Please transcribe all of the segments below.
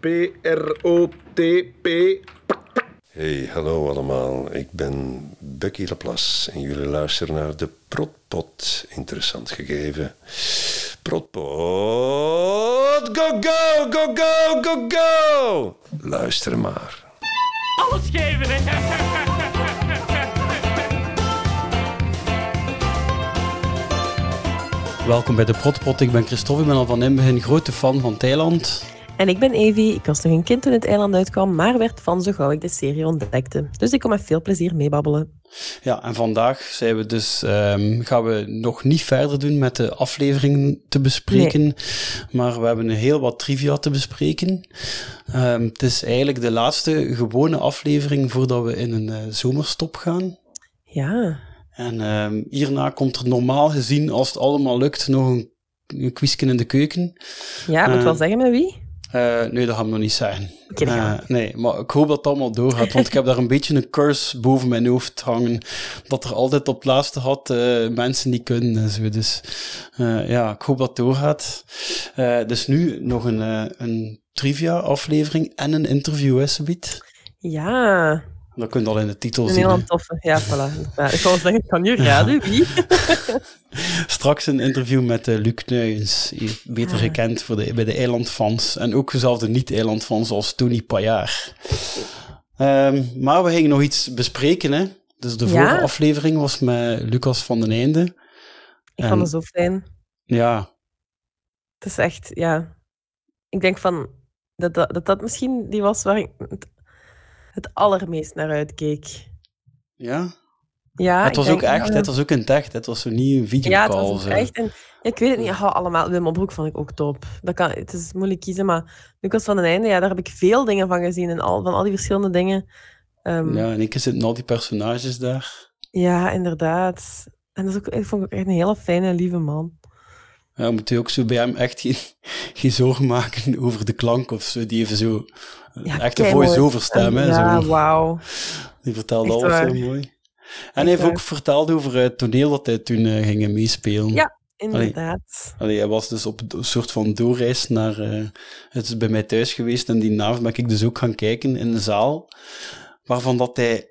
P-R-O-T-P. Hey, hallo allemaal. Ik ben Bucky Laplace en jullie luisteren naar de Protpot. Interessant gegeven. Protpot. Go, go, go, go, go, go! Luister maar. Alles geven, hè? Welkom bij de Protpot. Ik ben Christophe, ik ben al van in begin grote fan van Thailand. En ik ben Evie. Ik was nog een kind toen het eiland uitkwam, maar werd fan zo gauw ik de serie ontdekte. Dus ik kom met veel plezier meebabbelen. Ja, en vandaag zijn we dus, ehm, gaan we nog niet verder doen met de aflevering te bespreken, maar we hebben heel wat trivia te bespreken. Ehm, het is eigenlijk de laatste gewone aflevering voordat we in een eh, zomerstop gaan. Ja, En ehm, hierna komt er normaal gezien, als het allemaal lukt, nog een, een quizje in de keuken. ja moet Eh, wel zeggen met wie? Eh, nee, dat gaan we nog niet zeggen. Eh, nee, maar ik hoop dat het allemaal doorgaat, want ik heb daar een beetje een curse boven mijn hoofd hangen. Dat er altijd op het laatste had eh, mensen die kunnen en zo. Dus ja, ik hoop dat het doorgaat. Dus nu nog een, een trivia-aflevering en een interview, hè, Sabiet? Ja, Dat kun je al in de titel een zien. heel toffe. Ja, voilà. Ja, ik wou zeggen, kan je raden wie? Straks een interview met eh, Luc Nuyens, beter Ah. gekend voor de, bij de eilandfans. En ook dezelfde niet-eilandfans als Tony Paillard. Ehm, maar we gingen nog iets bespreken, hè. Dus de Ja. vorige aflevering was met Lucas van den Einde. Ik En- vond het zo fijn. Ja, Het is echt, ja. Ik denk van dat dat, dat, dat misschien die was waar ik het, allermeest naar uitkeek. ja. Ja, het was ook echt, het was ook in het echt. Het was zo niet een videocall. Ja, het was ook echt. En, ik weet het niet, allemaal. Wim Opbroek vond ik ook top. Dat kan, het is moeilijk kiezen, maar Lucas van den Einde, ja, daar heb ik veel dingen van gezien. En al, van al die verschillende dingen. Ehm, Ja, en ik zitten al die personages daar. Ja, inderdaad. En dat is ook, ik vond ik ook echt een hele fijne, lieve man. Ja, moet je ook zo bij hem echt geen, geen zorgen maken over de klank of zo. Die heeft zo Ja, echt een keimooi. voice-over stem, hè. Ja, zo. wauw. Die vertelde Echt alles waar. heel mooi. En hij heeft waar. ook verteld over het toneel dat hij toen eh, ging meespelen. Ja. Inderdaad. Allee, hij was dus op een soort van doorreis naar... eh, het is bij mij thuis geweest en die avond ben ik dus ook gaan kijken in de zaal, waarvan dat hij...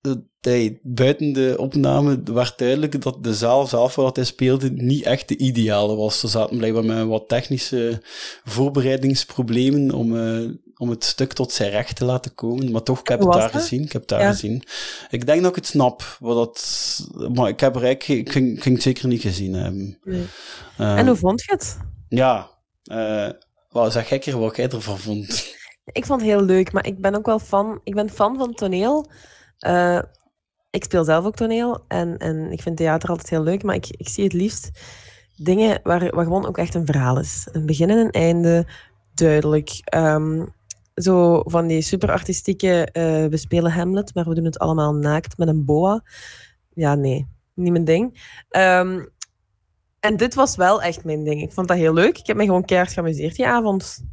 dat hij buiten de opname werd duidelijk dat de zaal zelf waar hij speelde niet echt de ideale was. Er zaten blijkbaar met wat technische voorbereidingsproblemen om, eh, om het stuk tot zijn recht te laten komen. Maar toch, ik heb het daar dat? gezien. Ik heb het daar Ja. gezien. Ik denk dat ik het snap, wat dat, maar ik heb er eigenlijk, ik ging, ik ging het zeker niet gezien hebben. Nee. Eh, En hoe vond je het? Ja, eh wat zeg gekker wat jij ervan vond. Ik vond het heel leuk, maar ik ben ook wel fan. Ik ben fan van toneel. Eh, ik speel zelf ook toneel en, en ik vind theater altijd heel leuk, maar ik, ik zie het liefst dingen waar, waar gewoon ook echt een verhaal is. Een begin en een einde, duidelijk. Ehm, zo van die super artistieke, eh, we spelen Hamlet, maar we doen het allemaal naakt met een boa. Ja, nee, niet mijn ding. Ehm, en dit was wel echt mijn ding. Ik vond dat heel leuk. Ik heb me gewoon keihard geamuseerd die avond.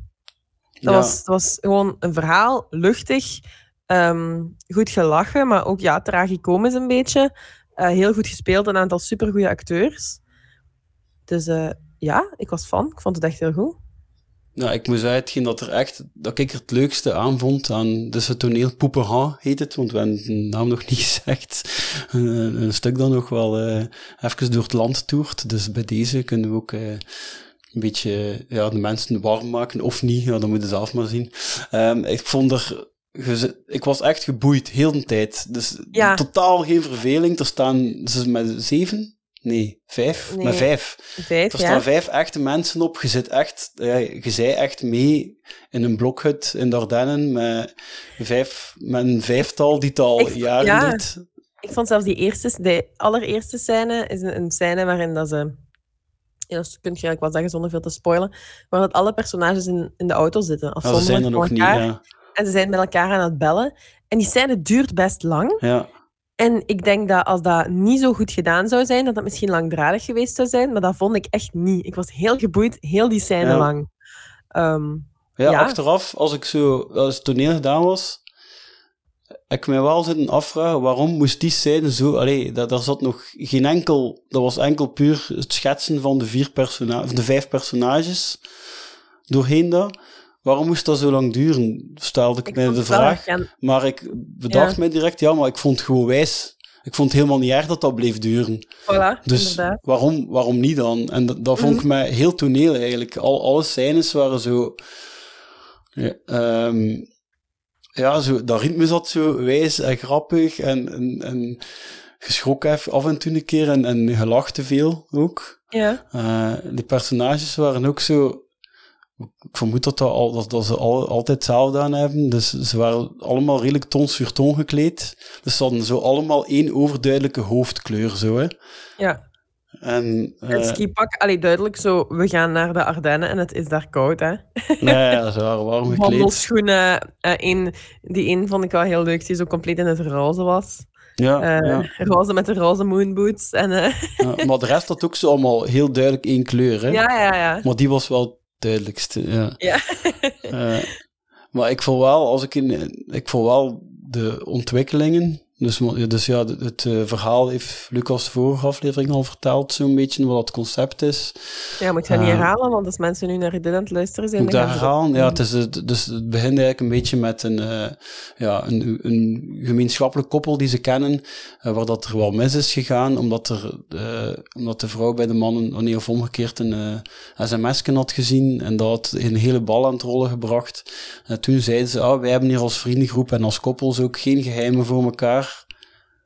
Dat, Ja. was, dat was gewoon een verhaal, luchtig, ehm, goed gelachen, maar ook ja, tragicomisch een beetje. Eh, heel goed gespeeld, een aantal supergoeie acteurs. Dus eh, ja, ik was fan. Ik vond het echt heel goed. Nou, ik moet zeggen, hetgeen dat er echt, dat ik er het leukste aan vond aan dus het toneel Poepenha heet het, want we hebben de naam nog niet gezegd. Een, een stuk dat nog wel eh even door het land toert. Dus bij deze kunnen we ook eh, een beetje ja, de mensen warm maken, of niet, ja, dat moeten ze zelf maar zien. Ehm, ik vond er, ik was echt geboeid, heel de tijd. Dus Ja. totaal geen verveling. Er staan ze met zeven? Nee, vijf? Nee. Met vijf. Vijf, Er ja. staan vijf echte mensen op. Je zit echt, ja, je zei echt mee in een blokhut in de Ardennen met, vijf, met een vijftal die het al Ik- jaren ja. doet. Ik vond zelfs die eerste, de allereerste scène is een, een scène waarin dat ze... Ja, dat kun je eigenlijk wel zeggen zonder veel te spoilen. Waar dat alle personages in, in de auto zitten. Ja, ze Afzonderlijk zijn er nog niet. elkaar. Ja. En ze zijn met elkaar aan het bellen. En die scène duurt best lang. Ja. En ik denk dat als dat niet zo goed gedaan zou zijn, dat dat misschien langdradig geweest zou zijn. Maar dat vond ik echt niet. Ik was heel geboeid, heel die scène Ja. lang. Ehm, Ja, Ja. achteraf, als ik zo, als het toneel gedaan was, heb ik mij wel zitten afvragen, waarom moest die scène zo, allee, dat, daar zat nog geen enkel, dat was enkel puur het schetsen van de, vier persona van de vijf personages doorheen dat. Waarom moest dat zo lang duren? Stelde ik, Ik mij de wel vraag. Maar ik bedacht Ja. mij direct, ja, maar ik vond het gewoon wijs. Ik vond het helemaal niet erg dat dat bleef duren. Voilà, Dus inderdaad. waarom, waarom niet dan? En dat, dat vond ik Mhm. mij heel toneel eigenlijk. Al, alle scènes waren zo... Ja, ehm, ja, zo, dat ritme zat zo wijs en grappig en, en, en geschrokken even af en toe een keer en, en gelacht te veel ook. Ja. Eh, die personages waren ook zo... Ik vermoed dat, dat, al, dat, dat ze al, altijd hetzelfde aan hebben. Dus ze waren allemaal redelijk ton sur ton gekleed. Dus ze hadden zo allemaal één overduidelijke hoofdkleur, zo, hè. ja. En, En eh, skipak, allee, duidelijk zo, we gaan naar de Ardennen en het is daar koud, hè. nee, ja, ze waren warm gekleed. Wandelschoenen, eh één- die één vond ik wel heel leuk, die zo compleet in het roze was. Ja, Eh, ja, Roze met de roze moonboots. En, ja. Maar de rest had ook zo allemaal heel duidelijk één kleur, hè. ja, ja, ja. Maar die was wel het duidelijkste, ja. Ja. Eh, maar ik voel wel, als ik in, ik voel wel de ontwikkelingen. Dus, dus ja, het, het, eh, verhaal heeft Lucas de vorige aflevering al verteld, zo'n beetje wat het concept is. Ja, moet je dat niet Eh, herhalen, want als mensen nu naar dit aan het luisteren zijn... Moet ze herhalen? Ja, het, is, het- dus het begint eigenlijk een beetje met een, eh, ja, een, een gemeenschappelijk koppel die ze kennen, eh, waar dat er wel mis is gegaan, omdat, er, eh, omdat de vrouw bij de mannen, oh nee, of omgekeerd, een eh sms had gezien en dat had een hele bal aan het rollen gebracht. En toen zeiden ze, ah, wij hebben hier als vriendengroep en als koppels ook geen geheimen voor elkaar.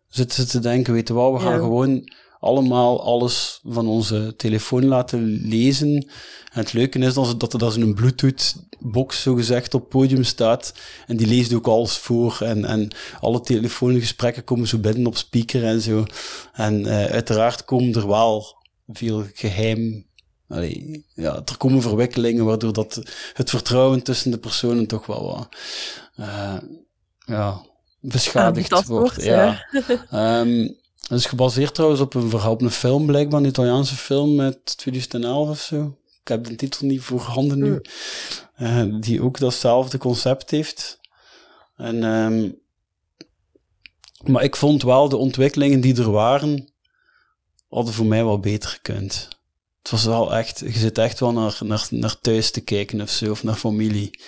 Zitten ze te denken, weet je wel, we gaan Ja. gewoon allemaal alles van onze telefoon laten lezen. En het leuke is dat, ze- dat er dat een Bluetooth-box zogezegd op het podium staat. En die leest ook alles voor. En, en alle telefoongesprekken komen zo binnen op speaker en zo. En eh, uiteraard komen er wel veel geheim... Allee, ja, er komen verwikkelingen waardoor dat het vertrouwen tussen de personen toch wel wat... eh, ja, beschadigd Aangetast wordt. wordt, ja. Het is gebaseerd trouwens op een verhaal, op een film, blijkbaar een Italiaanse film uit 2011 of zo. Ik heb de titel niet voorhanden nu. Mm. Eh, die ook datzelfde concept heeft. En, ehm, maar ik vond wel de ontwikkelingen die er waren, hadden voor mij wel beter gekund. Het was wel echt, je zit echt wel naar, naar, naar thuis te kijken of zo, of naar familie.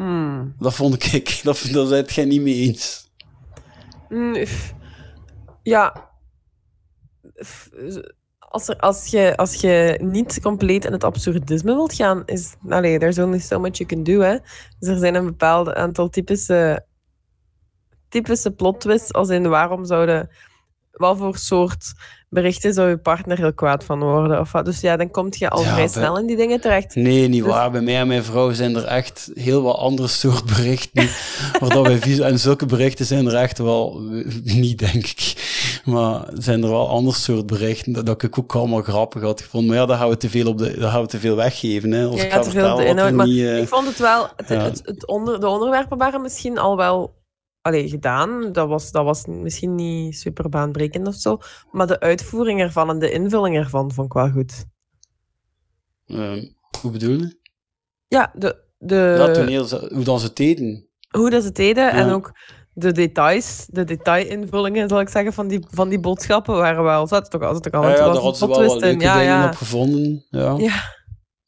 Hmm. Dat vond ik, dat, daar zijn het jij niet mee eens. Mm, uff. Ja. Als, er, als, je, als je niet compleet in het absurdisme wilt gaan, is... Allee, there's only so much you can do, hè. Dus er zijn een bepaald aantal typische, typische plot twists, als in waarom zouden... Wat voor soort berichten zou je partner heel kwaad van worden? Of wat? Dus ja, dan kom je al Ja, vrij bij- snel in die dingen terecht. Nee, niet Dus- waar. Bij mij en mijn vrouw zijn er echt heel wat andere soort berichten. waar dat wij vies- en zulke berichten zijn er echt wel niet, denk ik. Maar zijn er wel ander soort berichten dat, dat ik ook allemaal grappig had gevonden. Maar ja, dan gaan we te veel, op de, dan gaan we te veel weggeven. Hè, Ja, ik ga te veel de inhoud, maar niet... eh, Ik vond het wel, het, ja. het, het onder, de onderwerpen waren misschien al wel allee, gedaan. Dat was, dat was misschien niet super baanbrekend of zo. Maar de uitvoering ervan en de invulling ervan vond ik wel goed. eh, hoe bedoel je? Ja, de, de, ja, toneel, hoe dan ze deden. hoe dat ze deden en Ja. ook de details, de detailinvullingen, zal ik zeggen, van die, van die boodschappen waren wel... Zat toch altijd al Ja, een ja, was daar hadden ze wel wat leuke Ja, dingen ja. op gevonden. Ja. Ja.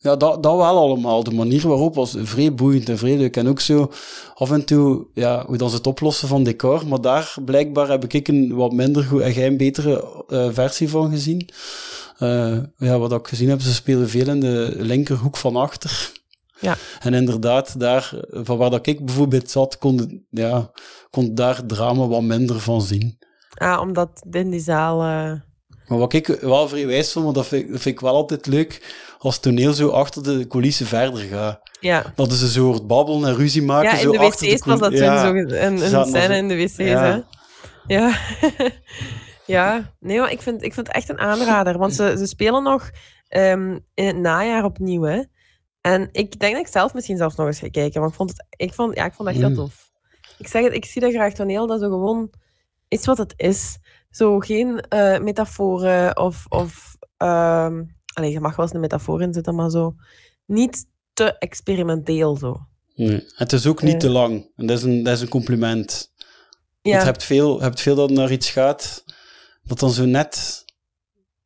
Ja, dat, dat wel allemaal. De manier waarop was vrij boeiend en vrij leuk. En ook zo af en toe, ja, hoe dan ze het oplossen van decor. Maar daar blijkbaar heb ik een wat minder goed en jij een betere eh, versie van gezien. Eh, ja, wat ik gezien heb, ze spelen veel in de linkerhoek van achter. Ja. En inderdaad, daar, van waar dat ik bijvoorbeeld zat, kon, ja, kon daar drama wat minder van zien. Ah, omdat in die zaal... eh, Maar wat ik wel vrij wijs vond, maar dat vind, dat vind ik wel altijd leuk, als het toneel zo achter de coulissen verder gaat. ja. Dat is een soort babbelen en ruzie maken. ja, in zo de achter wc's was dat toen ja. zo een, een scène in de wc's, ja. hè. Ja. ja, nee, maar ik vind, ik vind het echt een aanrader. Want ze, ze spelen nog ehm, in het najaar opnieuw, hè. En ik denk dat ik zelf misschien zelfs nog eens ga kijken. Want ik vond het, ik vond, ja, ik vond het echt heel Mm. tof. Ik zeg het, ik zie dat graag toneel, dat zo gewoon is wat het is. Zo geen eh, metaforen of... of ehm allee, je mag wel eens een metafoor in zitten, maar zo niet te experimenteel zo. Nee. Het is ook niet Eh. te lang. En dat is een, dat is een compliment. Ja, Want je hebt veel, je hebt veel dat naar iets gaat, dat dan zo net...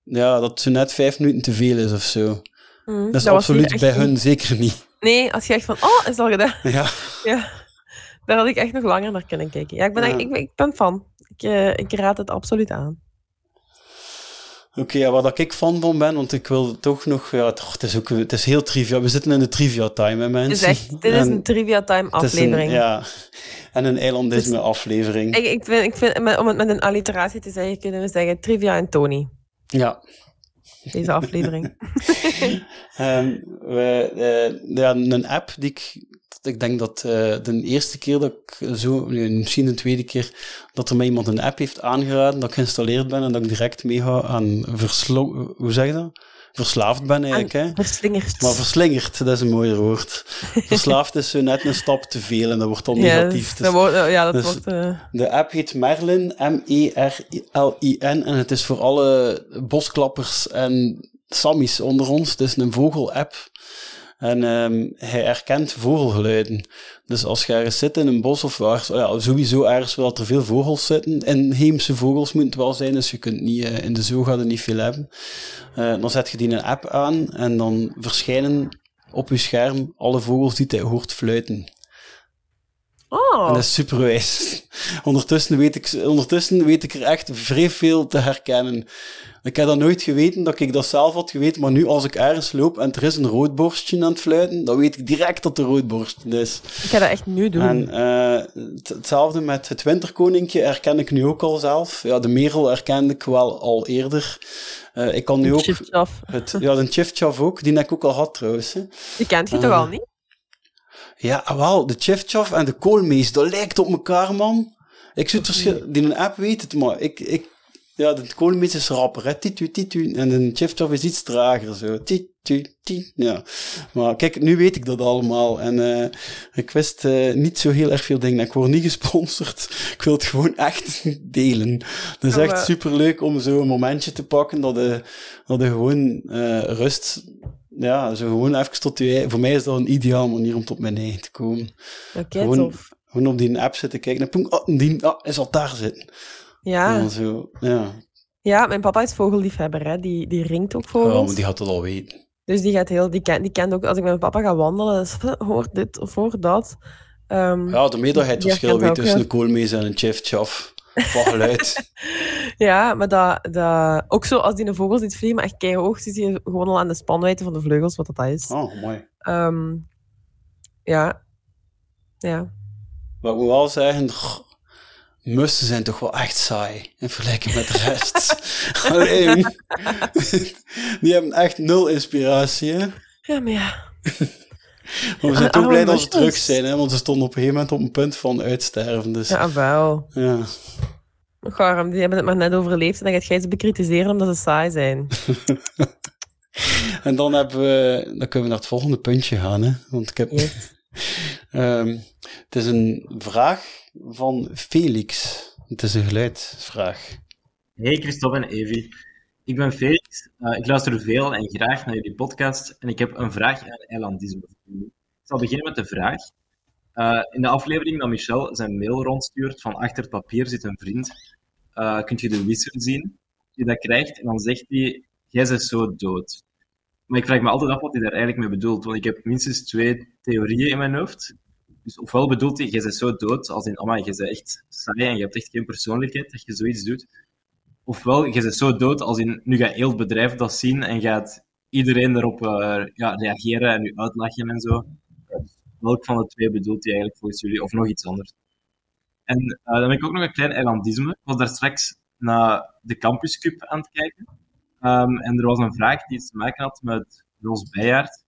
Ja, dat zo net vijf minuten te veel is of zo. Mm, Dat is absoluut bij niet- hun zeker niet. Nee, als je echt van, oh, is al gedaan? Ja. Ja, daar had ik echt nog langer naar kunnen kijken. Ja, ik ben, Ja. echt- ik, ben- ik ben fan. Ik, eh, ik raad het absoluut aan. Oké, ja, waar ik fan van ben, want ik wil toch nog... Ja, het, is ook, het is heel trivia. We zitten in de trivia time, hè, mensen. Echt, dit is En een Trivia Time het is een- aflevering. ja, en een eilandisme Dus- aflevering. Ik, ik vind, ik vind om het met een alliteratie te zeggen, kunnen we zeggen Trivia en Tony. Ja. Deze aflevering. Ehm, we, eh, ja, een app die ik... Ik denk dat eh, de eerste keer dat ik zo... Misschien de tweede keer dat er mij iemand een app heeft aangeraden, dat ik geïnstalleerd ben en dat ik direct meega aan verslo... Hoe zeg je dat? Verslaafd ben eigenlijk, hè. Verslingerd. Maar verslingerd, dat is een mooier woord. Verslaafd is zo net een stap te veel en dat wordt dan negatief. dus Dus dat wordt, ja, dat dus- wordt... eh, de app heet Merlin, M-E-R-L-I-N, en het is voor alle bosklappers en sammies onder ons. Het is een vogelapp. En ehm, hij herkent vogelgeluiden. Dus als je ergens zit in een bos of waar, ja, sowieso ergens waar er veel vogels zitten, inheemse vogels moeten het wel zijn, dus je kunt niet, eh, in de zoo gaat niet veel hebben. Eh, dan zet je die een app aan en dan verschijnen op je scherm alle vogels die hij hoort fluiten. Oh, En dat is super wijs. Ondertussen weet, ik, ondertussen weet ik er echt vrij veel te herkennen. Ik heb dat nooit geweten, dat ik dat zelf had geweten, maar nu als ik ergens loop en er is een roodborstje aan het fluiten, dan weet ik direct dat de roodborst is. ik ga dat echt nu doen. En eh, het- hetzelfde met het winterkoninkje herken ik nu ook al zelf. Ja, de merel herkende ik wel al eerder. Eh, ik kan nu ook... Het, ja, de chifchaf ook, die heb ik ook al gehad trouwens. Hè. Die kent je toch Ah. al niet? Ja, wel, de chifchaf en de koolmees, dat lijkt op elkaar, man. Ik zou het verschil... Die een app weet het, maar ik... ik ja, de koolmees is rapper, hè. Titu, titu. En de chifchaf is iets trager, zo. Titu, titu. Ja. Maar kijk, nu weet ik dat allemaal. En eh, ik wist eh, niet zo heel erg veel dingen. Ik word niet gesponsord. Ik wil het gewoon echt delen. Het is Ja, echt maar- superleuk om zo een momentje te pakken dat je, dat je gewoon eh, rust... Ja, zo gewoon even tot je... Voor mij is dat een ideaal manier om tot mijn eigen te komen. Oké, Gewoon- tof. Gewoon op die app zitten kijken en oh, die ah, is al daar zitten. Ja. En dan zo, ja. ja, mijn papa is vogelliefhebber, hè. Die, die ringt ook vogels. maar die had het al weten. Dus die, gaat heel, die, kent, die kent ook, als ik met mijn papa ga wandelen, is, hoor dit of hoor dat. Ehm, Ja, het Die verschil weet tussen ja. een koolmees en een chef-chaf. Van geluid. Ja, maar dat, dat, ook zo als die een vogel ziet vliegen, maar echt keihoog, ziet hij gewoon al aan de spanwijdte van de vleugels wat dat is. Oh, mooi. Ehm, ja. Ja. Maar ik moet wel zeggen, mussen zijn toch wel echt saai in vergelijking met de rest. Alleen, die hebben echt nul inspiratie, hè. Ja, maar ja. Maar we zijn toch arme blij dat ze terug zijn, hè, want ze stonden op een gegeven moment op een punt van uitsterven. Dus ja. Ja, wel. Garm, die hebben het maar net overleefd en dan gaat jij ze bekritiseren omdat ze saai zijn. En dan, hebben we, dan kunnen we naar het volgende puntje gaan, hè. Want ik heb... Yes. Ehm, het is een vraag van Felix. Het is een geluidsvraag. Hey Christophe en Evie. Ik ben Felix. Eh, ik luister veel en graag naar jullie podcast. En ik heb een vraag aan eilandisme. Ik zal beginnen met de vraag. Eh, in de aflevering dat Michel zijn mail rondstuurt van achter het papier zit een vriend, eh kunt je de wissel zien die dat krijgt. En dan zegt hij, jij bent zo dood. Maar ik vraag me altijd af wat hij daar eigenlijk mee bedoelt. Want ik heb minstens twee theorieën in mijn hoofd. Dus ofwel bedoelt hij, jij bent zo dood, als in, amai, je bent echt saai en je hebt echt geen persoonlijkheid dat je zoiets doet. Ofwel, je bent zo dood als in, nu gaat heel het bedrijf dat zien en gaat iedereen erop eh, ja, reageren en u uitlachen en zo. Welk van de twee bedoelt hij eigenlijk volgens jullie, of nog iets anders? En eh, dan heb ik ook nog een klein eilandisme. Ik was daar straks naar de Campus Cup aan het kijken. Ehm, en er was een vraag die te maken had met Roos Bijaert.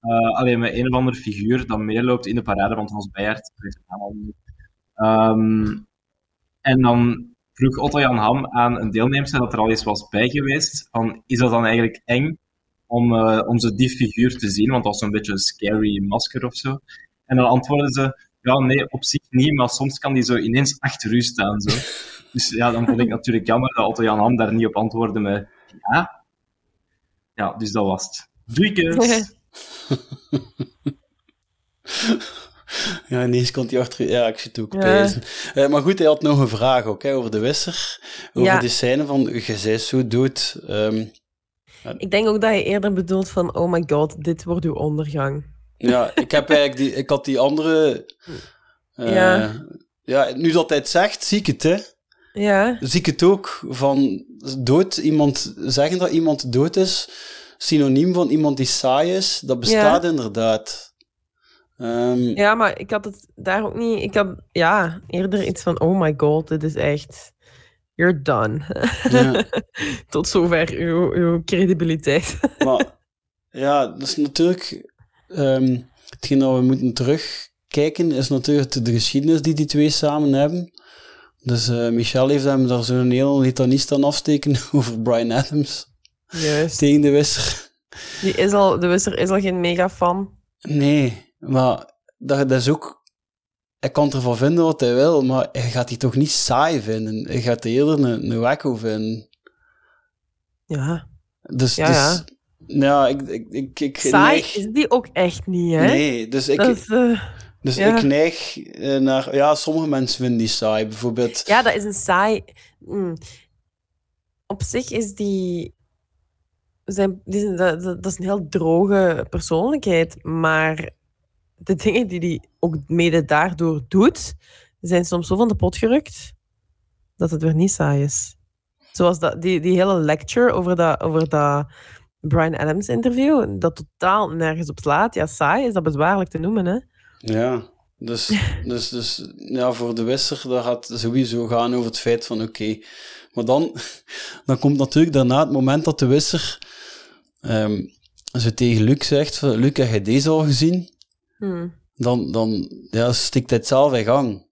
Eh, alleen met een of andere figuur dat meeloopt in de parade van Roos. Ik weet het niet. Ehm, en dan vroeg Otto Jan Ham aan een deelnemster dat er al eens was bij geweest, van, is dat dan eigenlijk eng om, eh, om zo die figuur te zien, want dat was zo'n beetje een scary masker of zo. En dan antwoordden ze, ja nee, op zich niet, maar soms kan die zo ineens achter u staan. Zo. Dus ja, dan vond ik natuurlijk jammer dat Otto Jan Ham daar niet op antwoordde met ja. Ja, dus dat was het. Doeikes! Ja, ineens komt hij achter... Ja, ik zit ook Ja. Eh, maar goed, hij had nog een vraag ook, hè, over de wisser. Over Ja. die scène van, je zo dood. Ehm, Ik denk ook dat je eerder bedoelt van, oh my god, dit wordt uw ondergang. Ja, ik heb eigenlijk die, ik had die andere. eh, Ja. ja. nu dat hij het zegt, zie ik het, hè? Ja, Zie ik het ook van dood, iemand zeggen dat iemand dood is, synoniem van iemand die saai is, dat bestaat inderdaad. Ehm, ja, maar ik had het daar ook niet... Ik had, ja, eerder iets van, oh my god, dit is echt... You're done. ja. Tot zover uw, uw credibiliteit. Maar ja, dat is natuurlijk. ehm hetgeen dat we moeten terugkijken, is natuurlijk de geschiedenis die die twee samen hebben. Dus eh, Michel heeft hem daar zo'n heel litanist aan afsteken over Brian Adams Juist. tegen de Wisser. Die is al, de Wisser is al geen mega fan. Nee, maar dat, dat is ook. Hij kan ervan vinden wat hij wil, maar hij gaat die toch niet saai vinden. Hij gaat eerder een, een wacko vinden. Ja. Dus, Ja, dus ja. ja, ik, ik, ik, ik Saai neig- is die ook echt niet, hè? Nee, dus ik, is, eh, Dus Ja. ik neig eh, naar... Ja, sommige mensen vinden die saai. Bijvoorbeeld... Ja, dat is een saai. mm. Op zich is die. Zijn, die dat is een heel droge persoonlijkheid. Maar de dingen die hij ook mede daardoor doet, zijn soms zo van de pot gerukt dat het weer niet saai is. Zoals dat, die, die hele lecture over dat, over dat Brian Adams interview, dat totaal nergens op slaat. Ja, saai is dat bezwaarlijk te noemen, hè? Ja, dus, dus, dus ja, voor de wisser, dat gaat sowieso gaan over het feit van oké. Maar dan, dan komt natuurlijk daarna het moment dat de wisser ehm, zo tegen Luc zegt Luc, heb jij deze al gezien? Hm. Dan, dan ja, stikt het zelf in gang.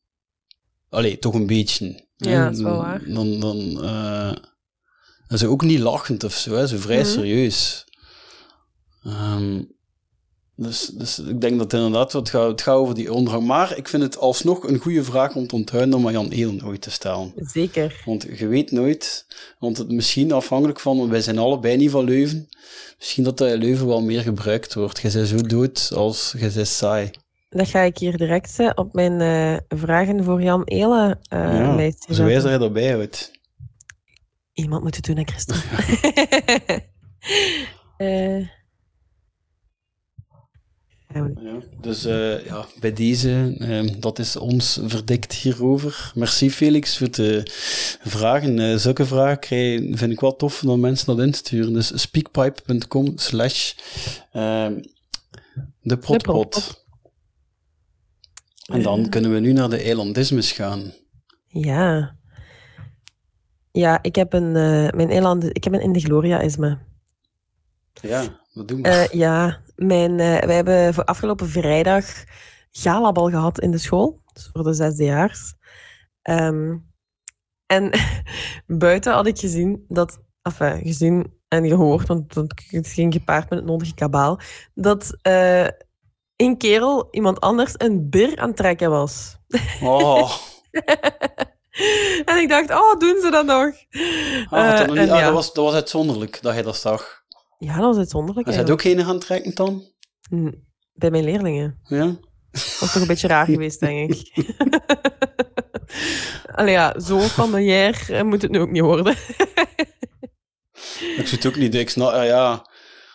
Allee, toch een beetje. Ja, dat is wel waar. Dan, dan eh, en ze ook niet lachend of zo, hè. zo vrij Mhm. serieus. Ehm, dus, dus ik denk dat inderdaad het gaat, het gaat over die ondergang. Maar ik vind het alsnog een goede vraag om te onthouden om aan Jan Elen ooit te stellen. Zeker. Want je weet nooit, want het misschien afhankelijk van, wij zijn allebei niet van Leuven, misschien dat dat in Leuven wel meer gebruikt wordt. Je zo dood als je saai. Dat ga ik hier direct eh, op mijn eh, vragen voor Jan Elen eh ja, zo je erbij houdt. Iemand moet het doen, hè, Christel. We- Ja, dus eh, ja, bij deze, eh, dat is ons verdikt hierover. Merci Felix voor de vragen. Eh, zulke vragen krijgen, vind ik wel tof om mensen dat in te sturen. Dus speakpipe.com slash eh, de protpot. En dan kunnen we nu naar de eilandismes gaan. ja. Ja, ik heb een, eh, mijn eiland, ik heb een in de Gloria-isme. Ja, wat doen we? Eh, ja, mijn, eh, wij hebben voor afgelopen vrijdag galabal gehad in de school, dus voor de zesdejaars. Ehm en buiten had ik gezien dat, enfin, gezien en gehoord, want het ging gepaard met het nodige kabaal, dat eh een kerel iemand anders een bir aan het trekken was. oh, en ik dacht, oh, doen ze dat nog? ah, dat, Eh, nog ah, dat, was, dat was uitzonderlijk dat hij dat zag. Ja, dat was uitzonderlijk. Is hij ook geen gaan trekken dan? Hm, Bij mijn leerlingen. Ja? Dat was toch een beetje raar geweest, denk ik. Allee ja, zo familiair eh, moet het nu ook niet worden. Ik zie het ook niet. Ik snap, ja, ja.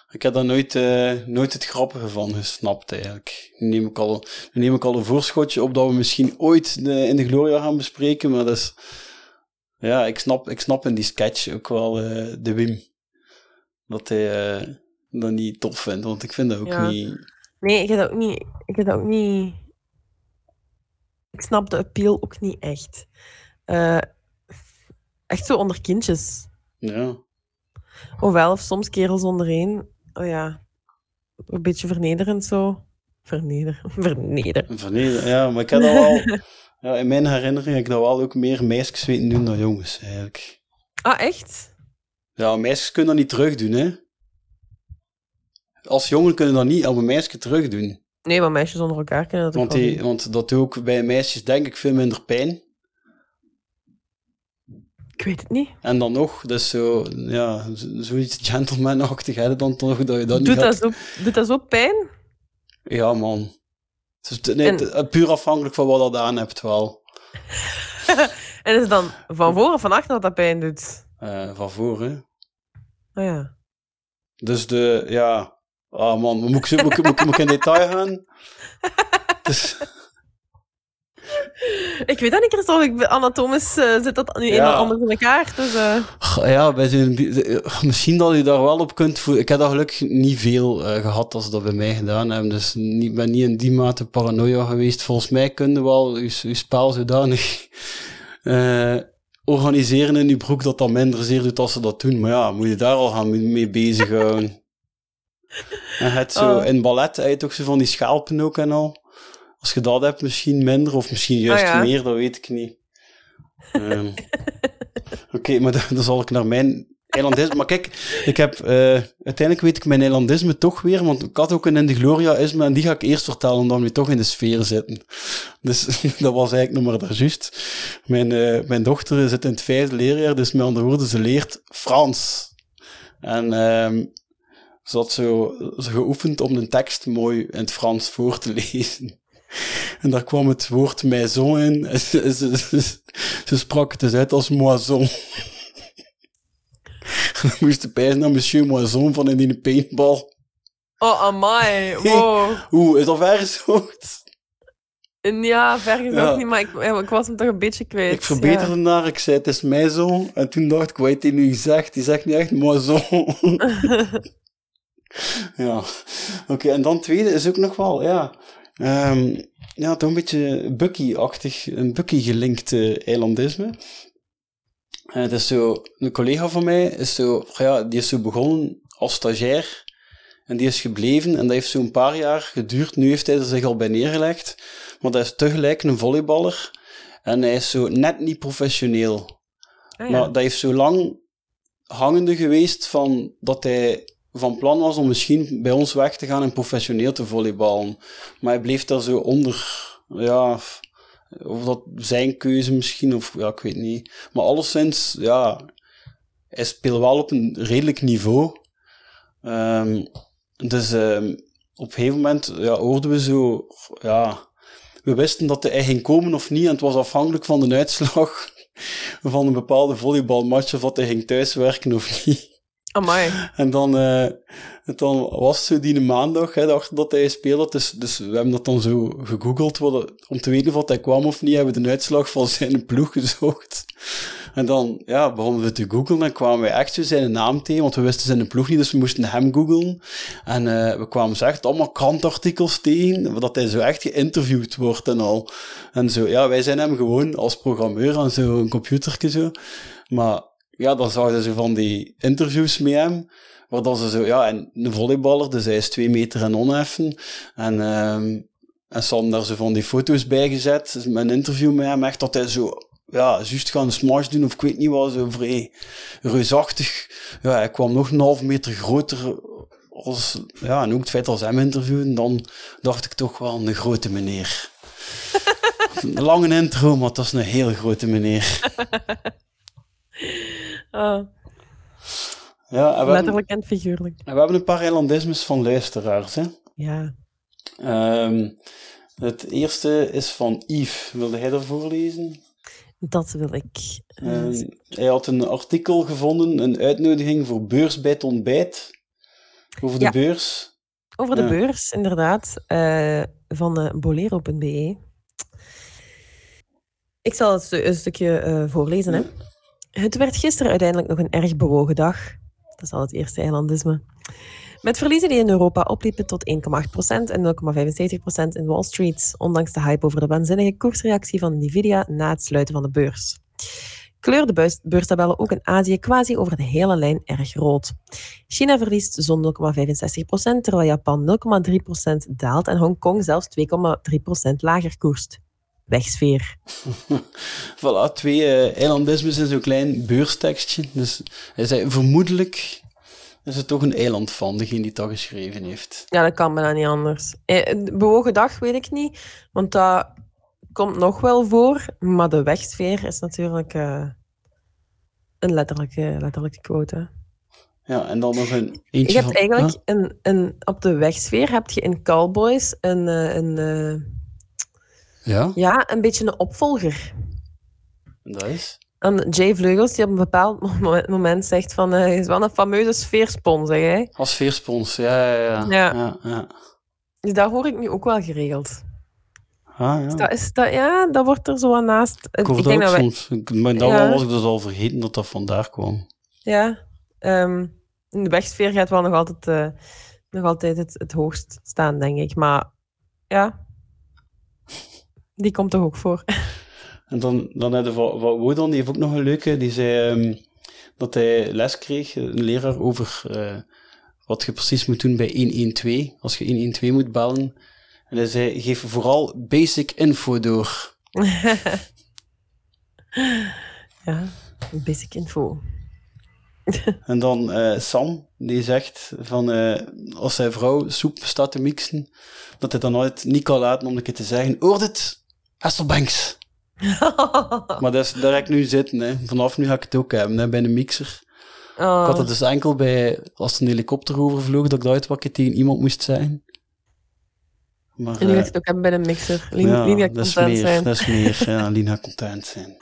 Ik heb daar nooit, eh, nooit het grappige van gesnapt, eigenlijk. Nu neem, ik al, neem ik al een voorschotje op dat we misschien ooit de, in de Gloria gaan bespreken, maar dat is... Ja, ik snap, ik snap in die sketch ook wel eh, de Wim. Dat hij eh, dat niet tof vindt, want ik vind dat ook Ja. niet... Nee, ik heb dat ook niet... Ik heb dat ook niet... Ik snap de appeal ook niet echt. Eh, echt zo onder kindjes. Ja. Ofwel, of soms kerels ondereen. Oh ja, een beetje vernederend zo. Verneder. Verneder. Een verneder- ja, maar ik heb dat wel... Ja, in mijn herinnering heb ik dat wel ook meer meisjes weten doen dan jongens, eigenlijk. Ah, echt? Ja, meisjes kunnen dat niet terugdoen, hè. Als jongen kunnen dat niet op een meisje terugdoen. Nee, maar meisjes onder elkaar kunnen dat ook Want, wel die, doen. want dat doet ook bij meisjes, denk ik, veel minder pijn. Ik weet het niet. En dan nog, dus zo, ja, zo- zoiets gentleman-achtig hè, dan toch, dat je dat niet Doet dat, gaat- zo, doet dat zo pijn? Ja, man. Is, nee, En- puur afhankelijk van wat dat aan hebt, wel. En is het dan van voor of van achter dat dat pijn doet? Eh, van voor, hè. Oh ja. Dus de, ja... Ah man, moet ik, moet, ik, moet, ik, moet ik in detail gaan? Dus, Ik weet dat niet, Christophe. Ik, ben- anatomisch eh, zit dat nu Ja. eenmaal anders in elkaar. Dus, eh, ja, bij eh, misschien dat je daar wel op kunt voelen. Ik heb dat gelukkig niet veel eh, gehad als ze dat bij mij gedaan hebben. Dus niet, ben niet in die mate paranoia geweest. Volgens mij kun je wel je, je spel zodanig eh, organiseren in je broek dat dat minder zeer doet als ze dat doen. Maar ja, moet je daar al gaan mee- bezighouden. en het zo, Oh. in ballet heb je toch zo van die schelpen ook en al. Als je dat hebt, misschien minder, of misschien juist Ah, ja. meer, dat weet ik niet. Ehm, Oké, maar dan, dan zal ik naar mijn eilandisme. Maar kijk, ik heb, eh, uiteindelijk weet ik mijn eilandisme toch weer, want ik had ook een in de Gloria-isme en die ga ik eerst vertellen, omdat we nu toch in de sfeer zitten. Dus dat was eigenlijk nog maar daar juist. Mijn, eh, mijn dochter zit in het vijfde leerjaar, dus met andere woorden, ze leert Frans. En ehm, ze had zo, geoefend om de tekst mooi in het Frans voor te lezen. En daar kwam het woord maison in. En ze, ze sprak het dus uit als moison. Moest de pijs naar monsieur moison van in die paintball. Oh, amai. Wow. Oeh, is dat ver gezocht? En ja, ver gezegd Ja. niet, maar ik, ja, ik was hem toch een beetje kwijt. Ik verbeterde naar, ik zei het is maison. En toen dacht ik, wat heeft hij nu gezegd? Die zegt niet echt moison. ja, oké. en dan tweede is ook nog wel, ja... ehm, ja, toch een beetje Bucky-achtig, een Bucky-gelinkt eh, eilandisme. Eh, het is zo, een collega van mij is zo, ja, die is zo begonnen als stagiair. En die is gebleven en dat heeft zo'n paar jaar geduurd. Nu heeft hij er zich al bij neergelegd. Maar dat is tegelijk een volleyballer. En hij is zo net niet professioneel. Ah, ja. Maar dat heeft zo lang hangende geweest van dat hij van plan was om misschien bij ons weg te gaan en professioneel te volleyballen. Maar hij bleef daar zo onder, ja, of dat zijn keuze misschien, of ja, ik weet niet. Maar alleszins, ja, hij speelt wel op een redelijk niveau. Ehm, dus ehm, op een gegeven moment ja, hoorden we zo, ja, we wisten dat hij ging komen of niet, en het was afhankelijk van de uitslag van een bepaalde volleybalmatch of dat hij ging thuiswerken of niet. Amai. En dan, eh, dan was zo die maandag, hè, dag dat hij speelde. Dus, dus we hebben dat dan zo gegoogeld om te weten of hij kwam of niet. Hebben we de uitslag van zijn ploeg gezocht. En dan ja, begonnen we te googlen en kwamen we echt zo zijn naam tegen, want we wisten zijn ploeg niet, dus we moesten hem googlen. En eh, we kwamen zo echt allemaal krantartikels tegen, dat hij zo echt geïnterviewd wordt en al. En zo, ja, wij zijn hem gewoon als programmeur aan zo'n computertje zo. Maar ja, dan zagen ze van die interviews met hem, waar dat ze zo, ja, en een volleyballer, dus hij is twee meter en onheffen. En, ehm en ze hadden daar zo van die foto's bij gezet, dus een interview met hem, echt dat hij zo, ja, juist gaan smash doen, of ik weet niet wat, zo vrij reusachtig. Ja, hij kwam nog een half meter groter als, ja, en ook het feit als hem interviewden, dan dacht ik toch wel een grote meneer. een lange intro, maar dat is een heel grote meneer. Ah, Ja, en we, hebben, letterlijk en figuurlijk. en we hebben een paar eilandismes van luisteraars, hè. Ja. Ehm, het eerste is van Yves. Wilde hij dat voorlezen? Dat wil ik. eh, Ehm, hij had een artikel gevonden, een uitnodiging voor beurs bij het ontbijt. Over de Ja. beurs. Over de Ja. beurs, inderdaad, eh, van eh, bolero.be. Ik zal het een stukje eh, voorlezen. Hè. Het werd gisteren uiteindelijk nog een erg bewogen dag. Dat is al het eerste eilandisme. Met verliezen die in Europa opliepen tot 1,8% en 0,75% in Wall Street, ondanks de hype over de waanzinnige koersreactie van Nvidia na het sluiten van de beurs. Kleur de beurstabellen ook in Azië quasi over de hele lijn erg rood. China verliest zo'n 0,65%, terwijl Japan 0,3% daalt en Hongkong zelfs 2,3% lager koerst. Wegsfeer. Voilà, twee eh, eilandismes in zo'n klein beurstekstje. Dus hij zei, vermoedelijk is het toch een eiland van, degene die dat geschreven heeft. Ja, dat kan bijna niet anders. Eh, een bewogen dag weet ik niet, want dat komt nog wel voor. Maar de wegsfeer is natuurlijk eh, een letterlijke, letterlijke quote. Ja, en dan nog een Je eentje hebt van... eigenlijk Huh? een, een, op de wegsfeer heb je in Cowboys een, een, eh, Ja, ja, een beetje een opvolger. en dat is... aan Jay Vleugels, die op een bepaald moment, zegt van, eh, hij is wel een fameuze sfeerspon, zeg hij. Als veerspons, ja, ja, ja. Ja. ja, ja. Dus dat hoor ik nu ook wel geregeld. Ah, ja. Dus dat is dat, ja, dat wordt er zo aan naast. Ik hoor ik dat denk ook dat soms. Maar dan Ja. was ik dus al vergeten dat dat vandaar kwam. ja, ehm, in de wegsfeer gaat wel nog altijd, eh, nog altijd het, het hoogst staan, denk ik. Maar ja, die komt toch ook voor. En dan, dan van, van Wodan, die heeft ook nog een leuke, die zei ehm, dat hij les kreeg, een leraar, over eh, wat je precies moet doen bij 112, als je 112 moet bellen. En hij zei, geef vooral basic info door. ja, basic info. En dan eh, Sam, die zegt van eh, als zijn vrouw soep staat te mixen, dat hij dan nooit niet kan laten om een keer te zeggen, hoort het, Hasselbanks. Maar dat is, daar ga ik nu zitten, hè. vanaf nu ga ik het ook hebben, hè, bij een mixer. Ik Oh, had het dus enkel bij, als er een helikopter overvloog, dat ik dat wat ik tegen iemand moest zeggen. Maar, en nu ga ik het ook hebben bij de mixer. Lien, ja, Lien dat is content meer, zijn. dat is meer. Ja, Lien gaat content zijn.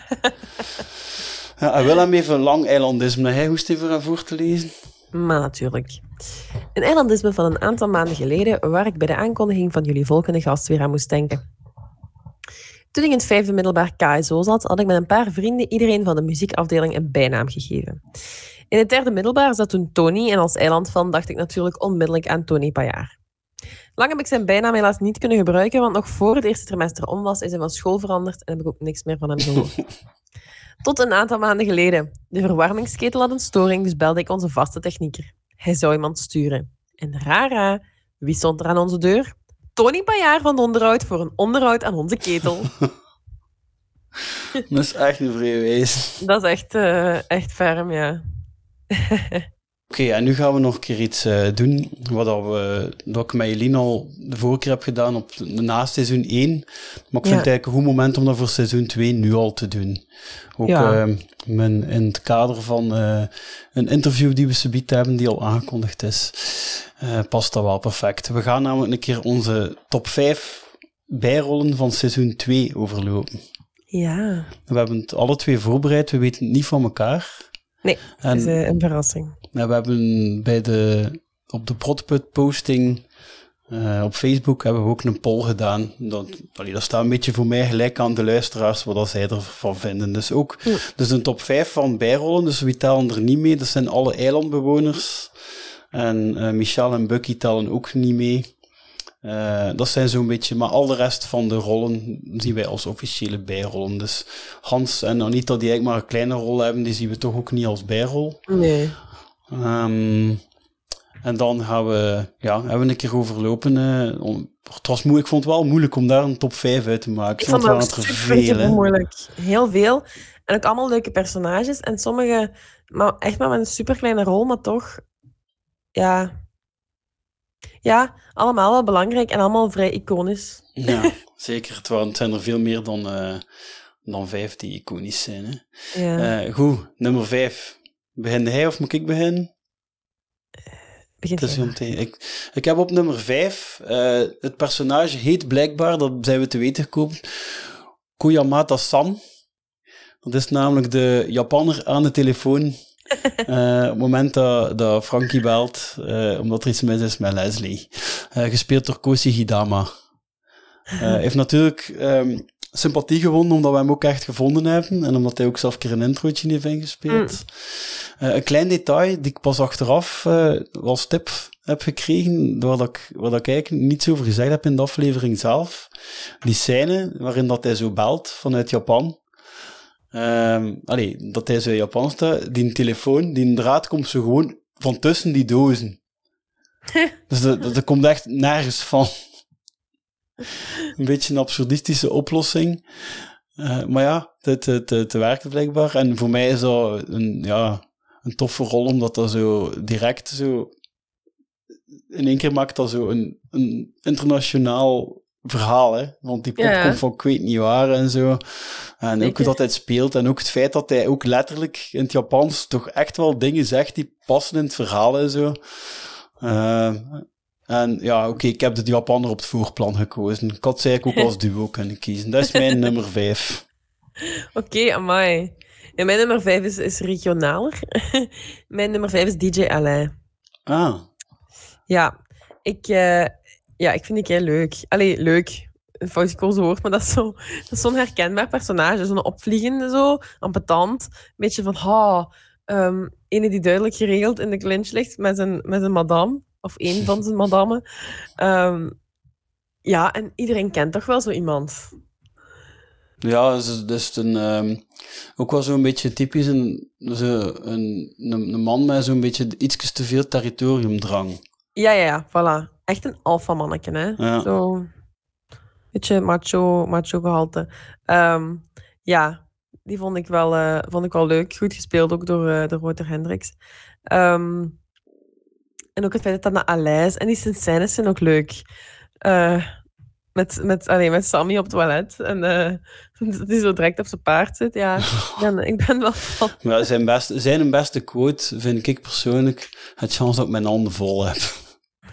ja, hij wil hem even lang eilandisme. Hij hoest even aan voor te lezen. Maar natuurlijk. Een eilandisme van een aantal maanden geleden, waar ik bij de aankondiging van jullie volgende gast weer aan moest denken. Toen ik in het vijfde middelbaar KSO zat, had ik met een paar vrienden iedereen van de muziekafdeling een bijnaam gegeven. In het derde middelbaar zat toen Tony en als eilandfan dacht ik natuurlijk onmiddellijk aan Tony Pajaar. Lang heb ik zijn bijnaam helaas niet kunnen gebruiken, want nog voor het eerste trimester om was, is hij van school veranderd en heb ik ook niks meer van hem gehoord. Tot een aantal maanden geleden. De verwarmingsketel had een storing, dus belde ik onze vaste technieker. Hij zou iemand sturen. En rara, wie stond er aan onze deur? Tony Pajaar van de onderhoud voor een onderhoud aan onze ketel. Dat is echt een vreemd Dat is echt, eh, echt ferm, ja. Oké, en nu gaan we nog een keer iets eh, doen wat, dat we, dat ik met Eline al de vorige keer heb gedaan op na seizoen 1. Maar ik vind Ja. het eigenlijk een goed moment om dat voor seizoen 2 nu al te doen. Ook Ja. eh, men, in het kader van eh, een interview die we subiet hebben, die al aangekondigd is, eh, past dat wel perfect. We gaan namelijk een keer onze top 5 bijrollen van seizoen 2 overlopen. Ja, We hebben het alle twee voorbereid, we weten het niet van elkaar. Nee, En- dat is eh, een verrassing. nou, we hebben bij de, op de Protput posting eh, op Facebook hebben we ook een poll gedaan. Dat, allee, dat staat een beetje voor mij gelijk aan de luisteraars wat zij ervan vinden. Dus ook Ja. dus een top 5 van bijrollen, dus wie tellen er niet mee. Dat zijn alle eilandbewoners. En eh, Michel en Bucky tellen ook niet mee. Eh, dat zijn zo'n beetje, maar al de rest van de rollen zien wij als officiële bijrollen. Dus Hans en Anita, die eigenlijk maar een kleine rol hebben, die zien we toch ook niet als bijrol. Nee. Ehm, en dan gaan we, ja, hebben we een keer overlopen. eh, om- het was moeilijk, ik vond het wel moeilijk om daar een top 5 uit te maken. Ik vond het te super, veel, hè. moeilijk. Heel veel. En ook allemaal leuke personages. En sommige, maar echt maar met een super kleine rol, maar toch, ja. Ja, allemaal wel belangrijk en allemaal vrij iconisch. Ja, zeker. Het, zijn er veel meer dan, eh, dan vijf die iconisch zijn. Hè. Ja, Eh, goed, nummer 5. Begin hij of moet ik beginnen? om te- ik, ik heb op nummer 5, het personage heet blijkbaar, dat zijn we te weten gekomen, Koyamata San. Dat is namelijk de Japanner aan de telefoon. eh, op het moment dat, dat Frankie belt, eh, omdat er iets mis is met Leslie. Eh, gespeeld door Koshi Hidama. Heeft natuurlijk ehm, sympathie gewonnen omdat we hem ook echt gevonden hebben. En omdat hij ook zelf een keer een introotje heeft ingespeeld. Eh, een klein detail die ik pas achteraf als tip heb gekregen, waar, dat ik, waar dat ik eigenlijk niets over gezegd heb in de aflevering zelf. Die scène waarin dat hij zo belt vanuit Japan. Ehm allee, dat hij zo in Japan staat, die telefoon, die draad komt zo gewoon van tussen die dozen. dus dat, dat, komt echt nergens van. een beetje een absurdistische oplossing. Eh, maar ja, het, het, het werkt blijkbaar. En voor mij is dat een, ja, een toffe rol, omdat dat zo direct zo... In één keer maakt dat zo een, een internationaal verhaal, hè. Want die pop Ja. komt van ik weet niet waar en zo. En ook Zeker. hoe dat hij het speelt. En ook het feit dat hij ook letterlijk in het Japans toch echt wel dingen zegt die passen in het verhaal en zo. Eh, en ja, oké, ik heb de Japaner op het voorplan gekozen. Ik had ze eigenlijk ook als duo kunnen kiezen. Dat is mijn nummer vijf. Oké, amai. En mijn nummer vijf is, is regionaler. mijn nummer vijf is DJ Alain. Ah, Ja, ik, eh, ja, ik vind die heel leuk. Allee, leuk. Een fout gekozen woord, maar dat is zo- zo'n herkenbaar personage. Zo'n opvliegende, zo, ambetant. Een beetje van, ha, ehm ene die duidelijk geregeld in de clinch ligt met zijn, met zijn madame. Of één van zijn madammen. Ehm, ja, en iedereen kent toch wel zo iemand. ja, dat is een, ehm, ook wel zo'n beetje typisch een, zo een, een, een man met zo'n beetje iets te veel territoriumdrang. Ja, ja, ja, voilà. Echt een alfamanneke, hè. Ja. Zo, beetje macho, macho gehalte. Ehm, ja, die vond ik, wel, eh, vond ik wel leuk. Goed gespeeld ook door, eh door Wouter Hendricks. Ehm, en ook het feit dat dat naar Aleis... En die scènes zijn ook leuk. Eh, met, met, allee, met Sammy op het toilet. En dat hij zo direct op zijn paard zit. Ja, ik ben, ik ben wel van... Zijn, beste, zijn beste quote vind ik persoonlijk het chance dat ik mijn handen vol heb.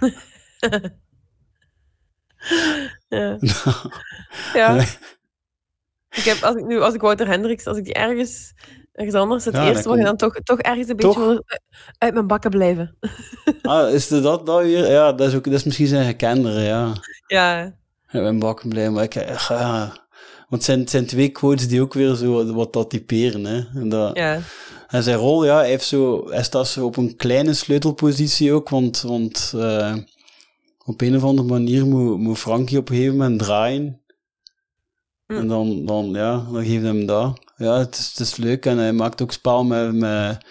Ja. ja. Ik heb, als ik nu, als ik Wouter Hendricks, als ik die ergens, ergens anders het Ja, eerste komt- dan toch, toch ergens een Toch? beetje eh, uit mijn bakken blijven. Ah, is het dat dat weer? Ja, dat is, ook, dat is misschien zijn gekendere, ja. Ja, Ik ben bakken blij, maar ik, eh, ja. Want het zijn, het zijn twee quotes die ook weer zo wat dat typeren, hè. En, dat, ja, en zijn rol, ja, hij, heeft zo, hij staat zo op een kleine sleutelpositie ook, want, want eh, op een of andere manier moet, moet Frankie op een gegeven moment draaien. Hm. En dan, dan, ja, dan geeft hem dat. Ja, het is, het is leuk en hij maakt ook spel met, met,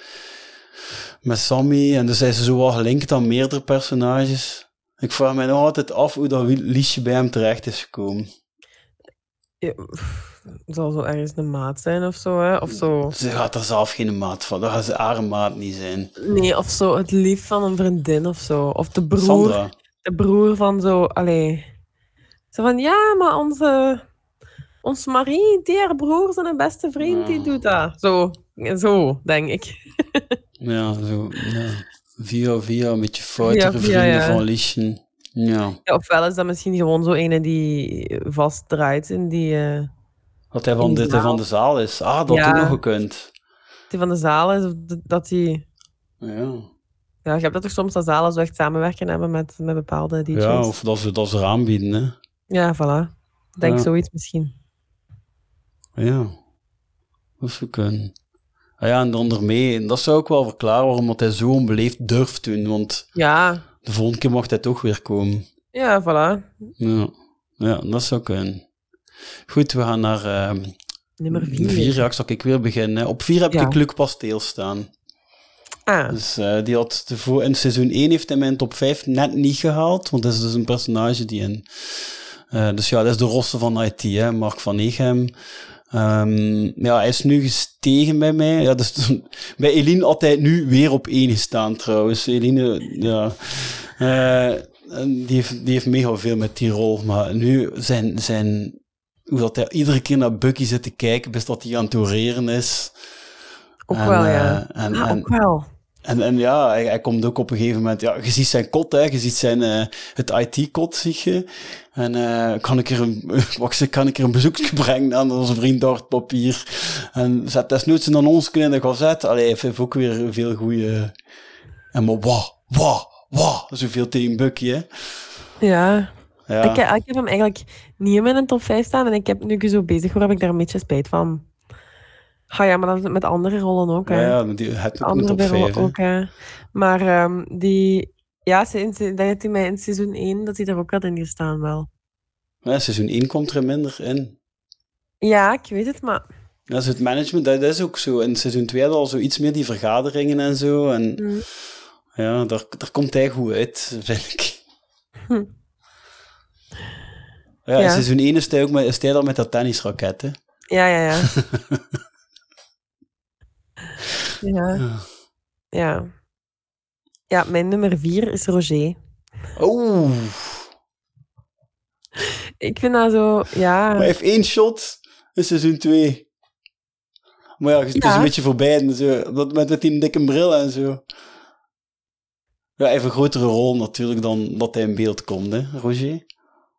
met Sammy. En dus hij is zo wel gelinkt aan meerdere personages. Ik vraag mij nog altijd af hoe dat liedje bij hem terecht is gekomen. Ja, Het zal zo ergens een maat zijn of zo, hè? Of zo. Ze gaat er zelf geen maat van. Dat gaat ze haar maat niet zijn. Nee, of zo het lief van een vriendin of zo. Of de broer, Sandra. De broer van zo, allee. Zo van, ja, maar onze, ons Marie, die haar broer, zijn beste vriend, die Ja. doet dat. Zo, zo, denk ik. Ja, zo. Ja. Via via, een beetje foutere via, vrienden ja. van Liesje. Ja. Ja, ofwel is dat misschien gewoon zo ene die vastdraait in die, eh, Dat hij van, de, de hij van zaal. de zaal is. Ah, dat Ja. had nog gekund. die van de zaal is. Of dat die... Ja. Ja, je hebt dat toch soms dat zalen zo echt samenwerken hebben met, met bepaalde DJ's. ja, of dat ze, dat ze aanbieden, hè. Ja, voilà. Ik Denk Ja. zoiets misschien. Ja, dat zou kunnen. Ah ja, en dan ermee, en dat zou ook wel verklaren waarom dat hij zo onbeleefd durft doen, want Ja, de volgende keer mag hij toch weer komen. ja, voilà. Ja, ja dat zou kunnen. Goed, we gaan naar ehm Nummer vier. vier. Ja, zal ik weer beginnen. Op vier heb Ja. ik Luc Pasteel staan. Ah, Dus eh, die had in seizoen 1 heeft hij mijn top 5 net niet gehaald, want dat is dus een personage die in... eh, dus ja, dat is de rosse van IT, hè, Mark van Egem. Ehm, ja, hij is nu gestegen bij mij. Ja, dus, bij Eline had hij nu weer op één gestaan trouwens. Eline, ja... eh, die, heeft, die heeft mega veel met die rol, maar nu zijn... zijn hoe dat hij iedere keer naar Bucky zit te kijken, bis dat hij aan het oreren is. ook En, wel, ja. en- ah, en- ook wel. En, en ja, hij, hij komt ook op een gegeven moment... Ja, je ziet zijn kot, hè. Je ziet zijn, eh, het IT-kot, zie je. En eh, kan, ik er een, kan ik er een bezoekje brengen aan onze vriend Dart Papier. En zet desnoods een annonce in de gazette. Allee, hij heeft ook weer veel goede... En maar wauw, wauw, wauw. Zoveel tegen Bucky, hè. Ja. Ja, Ik, ik heb hem eigenlijk niet in mijn top 5 staan. En ik heb, nu zo bezig word, heb ik daar een beetje spijt van. Ah ja, maar dat is met andere rollen ook. ja, Hè. ja, maar die het ook andere top 5, rollen ook. Hè. Maar ehm, die... Ja, denk dat hij mij in seizoen 1 dat hij er ook had in gestaan wel. Ja, seizoen 1 komt er minder in. Ja, ik weet het, maar... Dat is het management, dat is ook zo. In seizoen 2 hadden we al zo iets meer die vergaderingen en zo. En Mm. ja, daar, daar komt hij goed uit, vind ik. Hm. Ja, in Ja. seizoen 1 is hij, ook met, is hij dan met dat tennisraket, hè. Ja, ja, ja. ja. Ja. Ja. Ja, mijn nummer 4 is Roger. Oeh, Ik vind dat zo... Ja... maar hij heeft één shot in seizoen 2. Maar ja, het is Ja. een beetje voorbij. En zo, dat, met, met die dikke bril en zo. Ja, hij heeft een grotere rol natuurlijk dan dat hij in beeld komt, hè, Roger.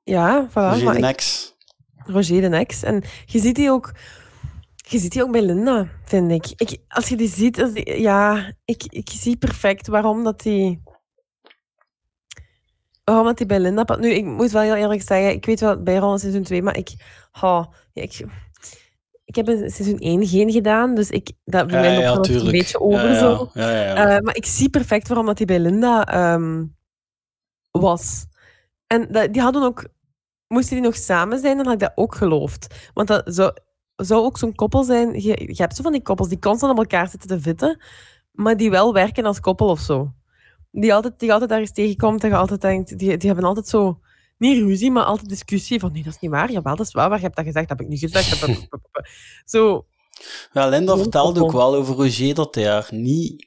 Ja, voilà. Roger de Nex. Roger de Nex. En je ziet die ook... Je ziet die ook bij Linda, vind ik. ik als je die ziet, als die- ja, ik, ik zie perfect waarom dat die... Waarom dat die bij Linda... Nu, ik moet wel heel eerlijk zeggen, ik weet wel bij Ron seizoen 2, maar ik... Oh, ik, ik heb in seizoen 1 geen gedaan, dus ik, dat bij mij dat een beetje over zo. Eh, maar ik zie perfect waarom dat die bij Linda ehm, was. En dat, die hadden ook... Moesten die nog samen zijn, dan had ik dat ook geloofd. Want dat zou, zou ook zo'n koppel zijn... Je, je hebt zo van die koppels die constant op elkaar zitten te vitten, maar die wel werken als koppel of zo. Die altijd, die altijd ergens tegenkomt en je altijd denkt... Die, die hebben altijd zo... Niet ruzie, maar altijd discussie van nee, dat is niet waar. Jawel, dat is waar. Waar je hebt dat gezegd? Dat heb ik niet gezegd. zo, Ja, Linda vertelde ook wel over Roger dat hij haar niet,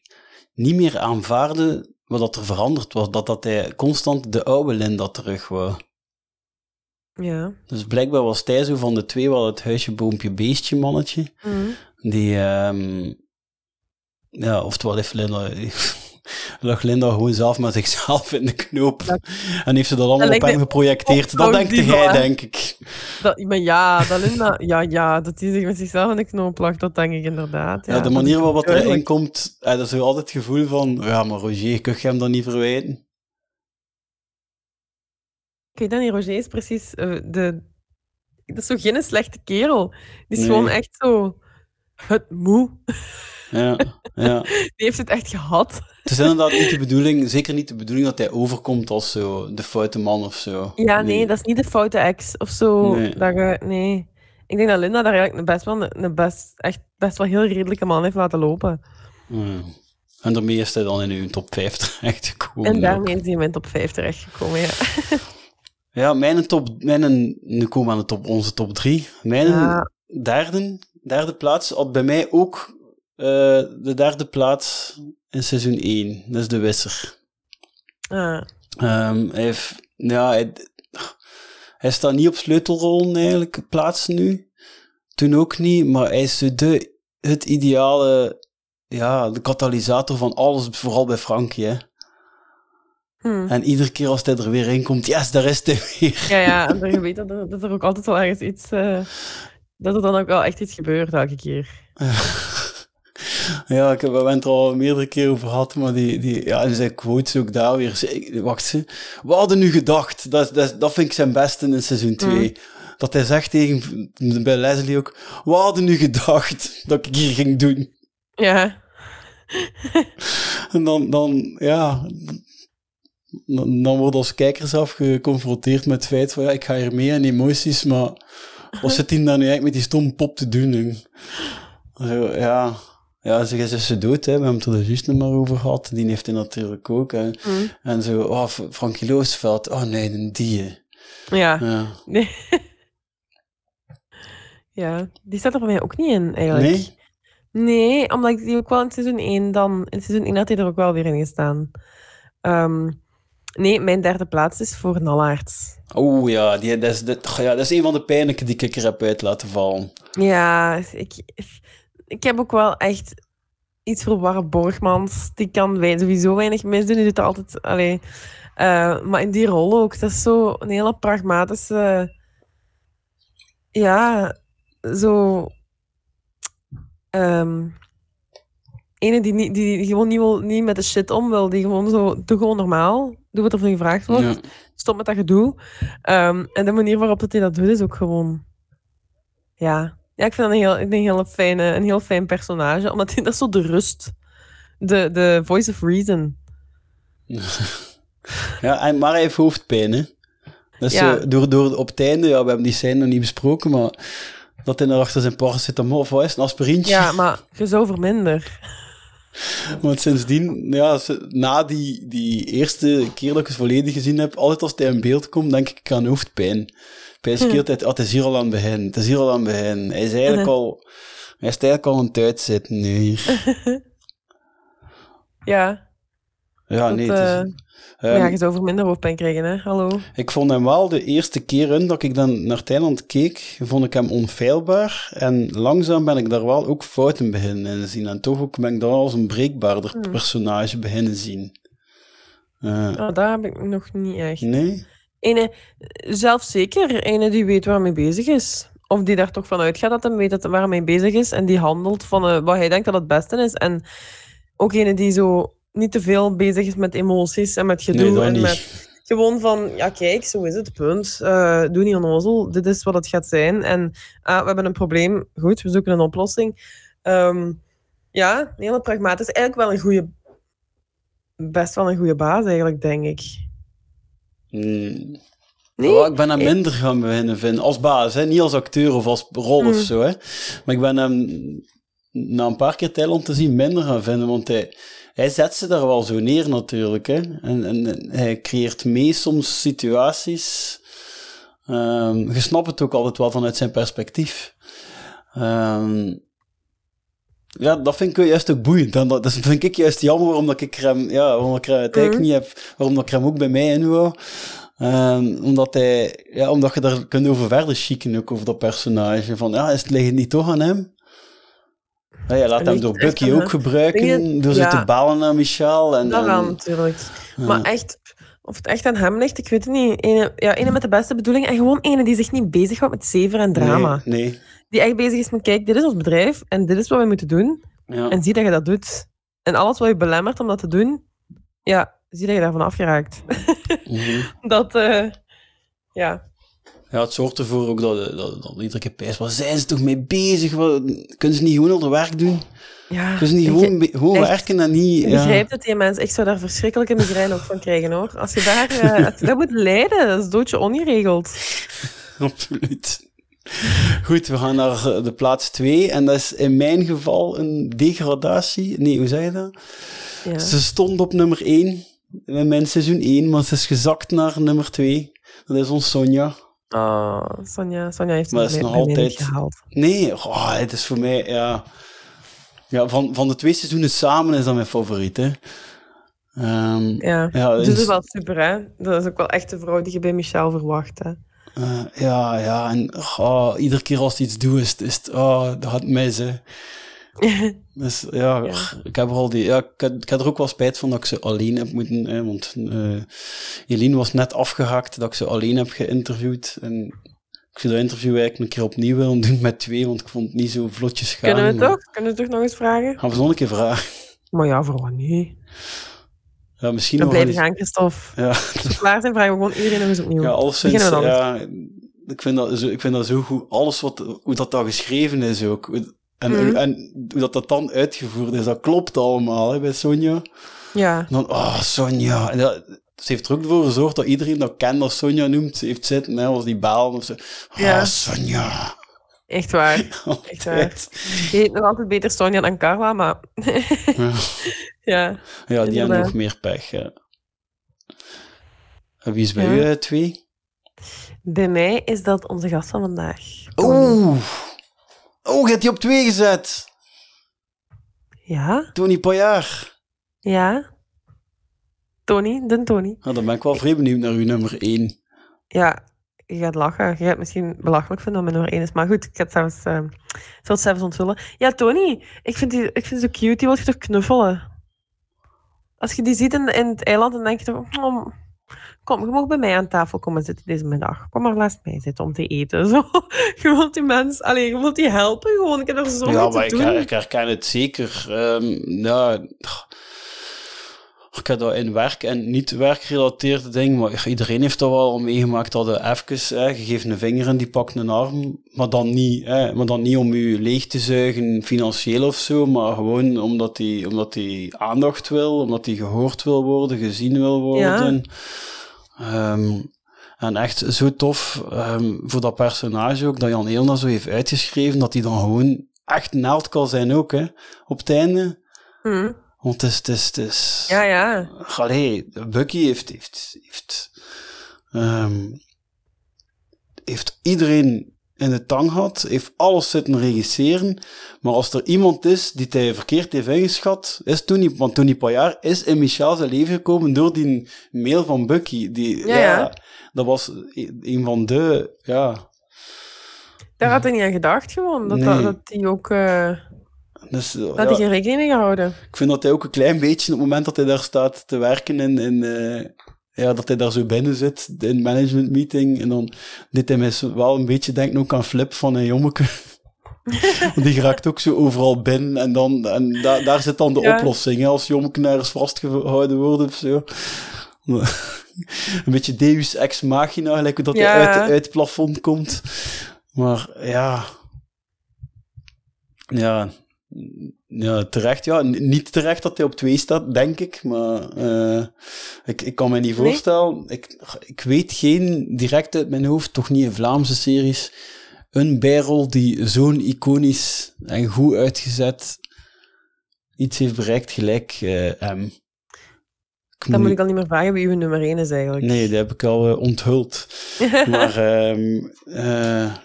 niet meer aanvaarde wat dat er veranderd was. Dat, dat hij constant de oude Linda terug wou. Ja. Dus blijkbaar was hij zo van de twee wel het huisje, boompje, beestje mannetje. Mhm. Die, ehm ja, oftewel heeft Linda, lag Linda gewoon zelf met zichzelf in de knoop. Dat- en heeft ze dat allemaal Dat op hem geprojecteerd. Dat denkte jij, denk ik. Dat, maar ja, dat Linda... Ja, ja, dat hij zich met zichzelf in de knoop lag, dat denk ik inderdaad. Ja, Ja, de manier waarop duidelijk. erin komt, eh, dat is zo altijd het gevoel van, ja, maar Roger, kun je hem dan niet verwijten? Weet dat niet, Roger is precies eh, de... Dat is zo geen slechte kerel. Die is Nee. gewoon echt zo... Het moe. Ja, ja. Die heeft het echt gehad. Het is inderdaad niet de bedoeling, zeker niet de bedoeling dat hij overkomt als zo de foute man of zo. Ja, nee, dat is niet de foute ex of zo. Nee. Dat je, nee. Ik denk dat Linda daar eigenlijk best wel, een, best, echt best wel heel redelijke man heeft laten lopen. En daarmee is hij dan in uw top 5 terechtgekomen. en daarmee is hij in mijn top 5 terechtgekomen, ja. Ja, mijn top, mijn, nu komen we aan de top, onze top 3. Mijn Ja. derde, derde plaats had bij mij ook eh, de derde plaats in seizoen 1. Dat is de Wisser. Ehm, hij, heeft, ja, hij, hij staat niet op sleutelrollen eigenlijk, plaatsen nu. Toen ook niet, maar hij is de, het ideale, ja, de katalysator van alles, vooral bij Frankie. Hè. Hm. En iedere keer als hij er weer in komt, yes, daar is hij weer. Ja, ja, en je weet dat er, dat er ook altijd wel ergens iets... eh, dat er dan ook wel echt iets gebeurt elke keer. Ja, ik heb, het er al meerdere keer over gehad, maar die, die, ja, en zijn quotes ook daar weer. Wacht, ze. We hadden nu gedacht, dat, dat, dat vind ik zijn beste in seizoen 2. Dat hij zegt tegen, bij Leslie ook, we hadden nu gedacht dat ik hier ging doen. Ja. En dan, dan ja, dan, dan wordt als kijker zelf geconfronteerd met het feit van, ja, ik ga hier mee in emoties, maar wat zit hij daar nu eigenlijk met die stomme pop te doen? En Zo, ja, ja, ze is ze dood, hè. we hebben het er juist nog maar over gehad. Die heeft hij natuurlijk ook. Hè. Hm. En zo, oh, Frankie Loosveld, oh nee, een die. Ja. Ja. Nee. ja, die staat er bij mij ook niet in, eigenlijk. Nee? Nee, omdat ik die ook wel in seizoen 1 dan... In seizoen 1 had hij er ook wel weer in gestaan. Ehm, nee, mijn derde plaats is voor Nallaerts. Oh ja, die, dat, is, dat, ja, dat is een van de pijnlijke die ik er heb uit laten vallen. Ja, ik, ik heb ook wel echt iets voor Warre Borgmans. Die kan wij, sowieso weinig misdoen. Die doet altijd... Allee, eh, maar in die rol ook. Dat is zo een hele pragmatische... Ja, zo... ehm ene die, niet, die gewoon niet, wil, niet met de shit om wil. Die gewoon zo... Doe gewoon normaal. Doe wat er van je gevraagd wordt. Ja. Stop met dat gedoe. Ehm, en de manier waarop dat hij dat doet, is ook gewoon... Ja, ja ik vind dat een heel, een heel, fijne, een heel fijn personage. Omdat hij, dat is zo de rust. De, de voice of reason. Ja, maar hij heeft hoofdpijn, hè. Ja. zo, door, door, op het einde, ja, we hebben die scène nog niet besproken, maar dat hij naar achter zijn paracetamol, of wat is een aspirintje. Ja, maar je zou verminder. Want sindsdien, ja, na die, die eerste keer dat ik het volledig gezien heb, altijd als hij in beeld komt, denk ik aan hoofdpijn. Bij Hm. keer altijd, het is hier al aan het begin, het is hier al aan het begin. Hij is eigenlijk al, hij is eigenlijk al aan het uitzitten nu hier. Ja, Ja, dat, nee, het is, ehm, ja je zou verminder hoofdpijn krijgen, hè? Hallo. Ik vond hem wel de eerste keer in dat ik dan naar Thailand keek, vond ik hem onfeilbaar. En langzaam ben ik daar wel ook fouten beginnen in zien. En toch ook ben ik daar als een breekbaarder Hmm. personage beginnen zien. Oh, daar heb ik nog niet echt. nee? Ene, zelfzeker, ene die weet waar mee bezig is. Of die daar toch van uitgaat dat hij weet dat, waar hij mee bezig is. En die handelt van eh, wat hij denkt dat het beste is. En ook ene die zo niet te veel bezig is met emoties en met gedoe. Nee, en niet. met gewoon van, ja kijk, zo is het, punt. Eh, doe niet onnozel, dit is wat het gaat zijn. En ah, we hebben een probleem, goed, we zoeken een oplossing. Ehm, ja, hele pragmatisch. Eigenlijk wel een goede, best wel een goede baas eigenlijk, denk ik. Hmm. Nee? Ik ben hem minder gaan beginnen vinden. Als baas, hè? niet als acteur of als rol of Mm. zo. Hè? Maar ik ben hem na een paar keer Thailand te zien minder gaan vinden. Want hij, hij zet ze daar wel zo neer natuurlijk. Hè? En, en, hij creëert mee soms situaties. Ehm, je snapt het ook altijd wel vanuit zijn perspectief. Ehm, ja, dat vind ik juist ook boeiend. En dat, dat vind ik juist jammer, waarom dat ik hem, ja, waarom ik uiteindelijk Mhm. niet heb, waarom ik hem ook bij mij in wou. Ehm, omdat, hij, ja, omdat je daar kunt over verder chicken, ook over dat personage. Van, ja, is het, ligt het niet toch aan hem? Ja, je laat Het hem ligt door Bucky ook hem. gebruiken, door ze ja. te balen naar Michel. En, Dat wel, en- natuurlijk. ja. Maar echt, of het echt aan hem ligt, ik weet het niet. Ene, ja, ene met de beste bedoelingen en gewoon ene die zich niet bezighoudt met zever en drama. Nee, nee. Die echt bezig is met, kijk, dit is ons bedrijf en dit is wat we moeten doen. Ja. En zie dat je dat doet. En alles wat je belemmert om dat te doen, ja, zie dat je daarvan afgeraakt. Mhm. dat, eh, ja. Ja, het zorgt ervoor ook dat, dat, dat iedere keer pijs, waar zijn ze toch mee bezig? Wat, kunnen ze niet gewoon al de werk doen? ja. Kunnen ze niet ik- gewoon, gewoon echt, werken en niet... Ja, begrijpt het, die mensen. Ik zou daar verschrikkelijke migraine ook van krijgen, hoor. Als je daar, eh, als je dat moet leiden, dat is doodje ongeregeld. absoluut. Goed, we gaan naar eh, de plaats 2. En dat is in mijn geval een degradatie. Nee, hoe zeg je dat? Ja. Ze stond op nummer 1 in mijn seizoen 1, maar ze is gezakt naar nummer 2. Dat is ons Sonja. Oh, Sonja, Sonja heeft Maar het is nog mij niet altijd- gehaald. Nee, oh, het is voor mij, ja... Ja, van, van de twee seizoenen samen is dat mijn favoriet, hè. Ehm, Ja, Ja, dus dat is wel super, hè? Dat is ook wel echt de vrouw die je bij Michel verwacht, hè? Eh, ja, ja, en oh, iedere keer als hij iets doet, is het, is het oh, dat gaat mis, hè. Dus ja, Ja. ik heb er al die, ja, ik, ik heb er ook wel spijt van dat ik ze alleen heb moeten, hè, want eh Eline was net afgehaakt dat ik ze alleen heb geïnterviewd. En ik zou dat interview eigenlijk een keer opnieuw willen doen met twee, want ik vond het niet zo vlotjes gaan. Kunnen we maar- toch? Kunnen we toch nog eens vragen? Gaan we ze nog een keer vragen? Maar ja, voor wat niet? Ja, misschien Dan nog blijven gaan, Christophe. Ja, Als klaar zijn, vragen we gewoon iedereen nog eens opnieuw. Ja, alleszins, ja, ik vind, dat zo, ik vind dat zo goed. Alles wat, hoe dat daar geschreven is ook. En, Mhm. en hoe dat, dat dan uitgevoerd is, dat klopt allemaal hè, bij Sonja. Ja, En dan, oh, Sonja. En dat, ze heeft er ook voor gezorgd dat iedereen dat kent als Sonja noemt, heeft zitten, hè, als die balen of zo. Oh, Ja. Sonja. echt waar. Echt waar. Je heet nog altijd beter Sonja dan Carla, maar... Ja. ja. Ja, die hebben nog meer pech. Ja. En wie is bij Ja. u eh, twee? Bij mij is dat onze gast van vandaag. Oeh. Oh, je hebt die op twee gezet. Ja? Tony Paillard. Ja? Tony, de Tony. Nou, dan ben ik wel vrij benieuwd naar uw nummer één. Ja, je gaat lachen. Je gaat het misschien belachelijk vinden dat mijn nummer 1 is. Maar goed, ik ga het zelfs, eh, zal het zelfs onthullen. Ja, Tony. Ik vind die, ik vind die zo cute. Die wil je toch knuffelen? Als je die ziet in, in het eiland, dan denk je toch... "Oh, kom, je mag bij mij aan tafel komen zitten deze middag. Kom maar naast mij zitten om te eten. Zo. Je wilt die mensen... Allee, je wilt die helpen gewoon. Ik heb er zo ja, maar te ik, doen. ik herken het zeker. Ehm, ja, ik heb dat in werk en niet werkgerelateerde dingen, maar iedereen heeft dat wel meegemaakt dat je even, hè, je geeft een vinger en die pakt een arm, maar dan niet, hè, maar dan niet om je leeg te zuigen financieel of zo, maar gewoon omdat hij omdat die aandacht wil, omdat hij gehoord wil worden, gezien wil worden. Ehm, en echt zo tof ehm, voor dat personage ook, dat Jan Heel dat zo heeft uitgeschreven, dat hij dan gewoon echt naald kan zijn ook, hè, op het einde. Hm. Want het is, het is, het is... Ja, ja. Allee, Bucky heeft, heeft, heeft, ehm, heeft iedereen in de tang gehad, heeft alles zitten regisseren, maar als er iemand is die hij verkeerd heeft ingeschat, is Tony, want Tony Paillard is in Michel zijn leven gekomen door die mail van Bucky. Die, Ja, ja. dat was een van de, ja, Daar had hij niet aan gedacht gewoon. Dat, dat, Nee. dat die ook... eh dus, dat ja, hij geen rekening mee gehouden. ik vind dat hij ook een klein beetje, op het moment dat hij daar staat te werken in, in, eh, ja, dat hij daar zo binnen zit in een management meeting. En dan dit hij mij wel een beetje denken ook aan Flip van een jommeke. Want die raakt ook zo overal binnen. En, dan, en da daar zit dan de Ja. oplossing. Hè, als jommeke ergens vastgehouden wordt of zo. een beetje Deus ex machina, gelijk dat hij Ja. uit, uit het plafond komt. Maar ja... Ja, ja, terecht. Ja, niet terecht dat hij op twee staat, denk ik. Maar eh, ik, ik kan me niet Nee? voorstellen. Ik, ik weet geen, direct uit mijn hoofd, toch niet in Vlaamse series, een bijrol die zo'n iconisch en goed uitgezet iets heeft bereikt gelijk eh hem. Ik moet ik al niet meer vragen wie uw nummer 1 is eigenlijk. Nee, dat heb ik al eh, onthuld. maar ehm, eh,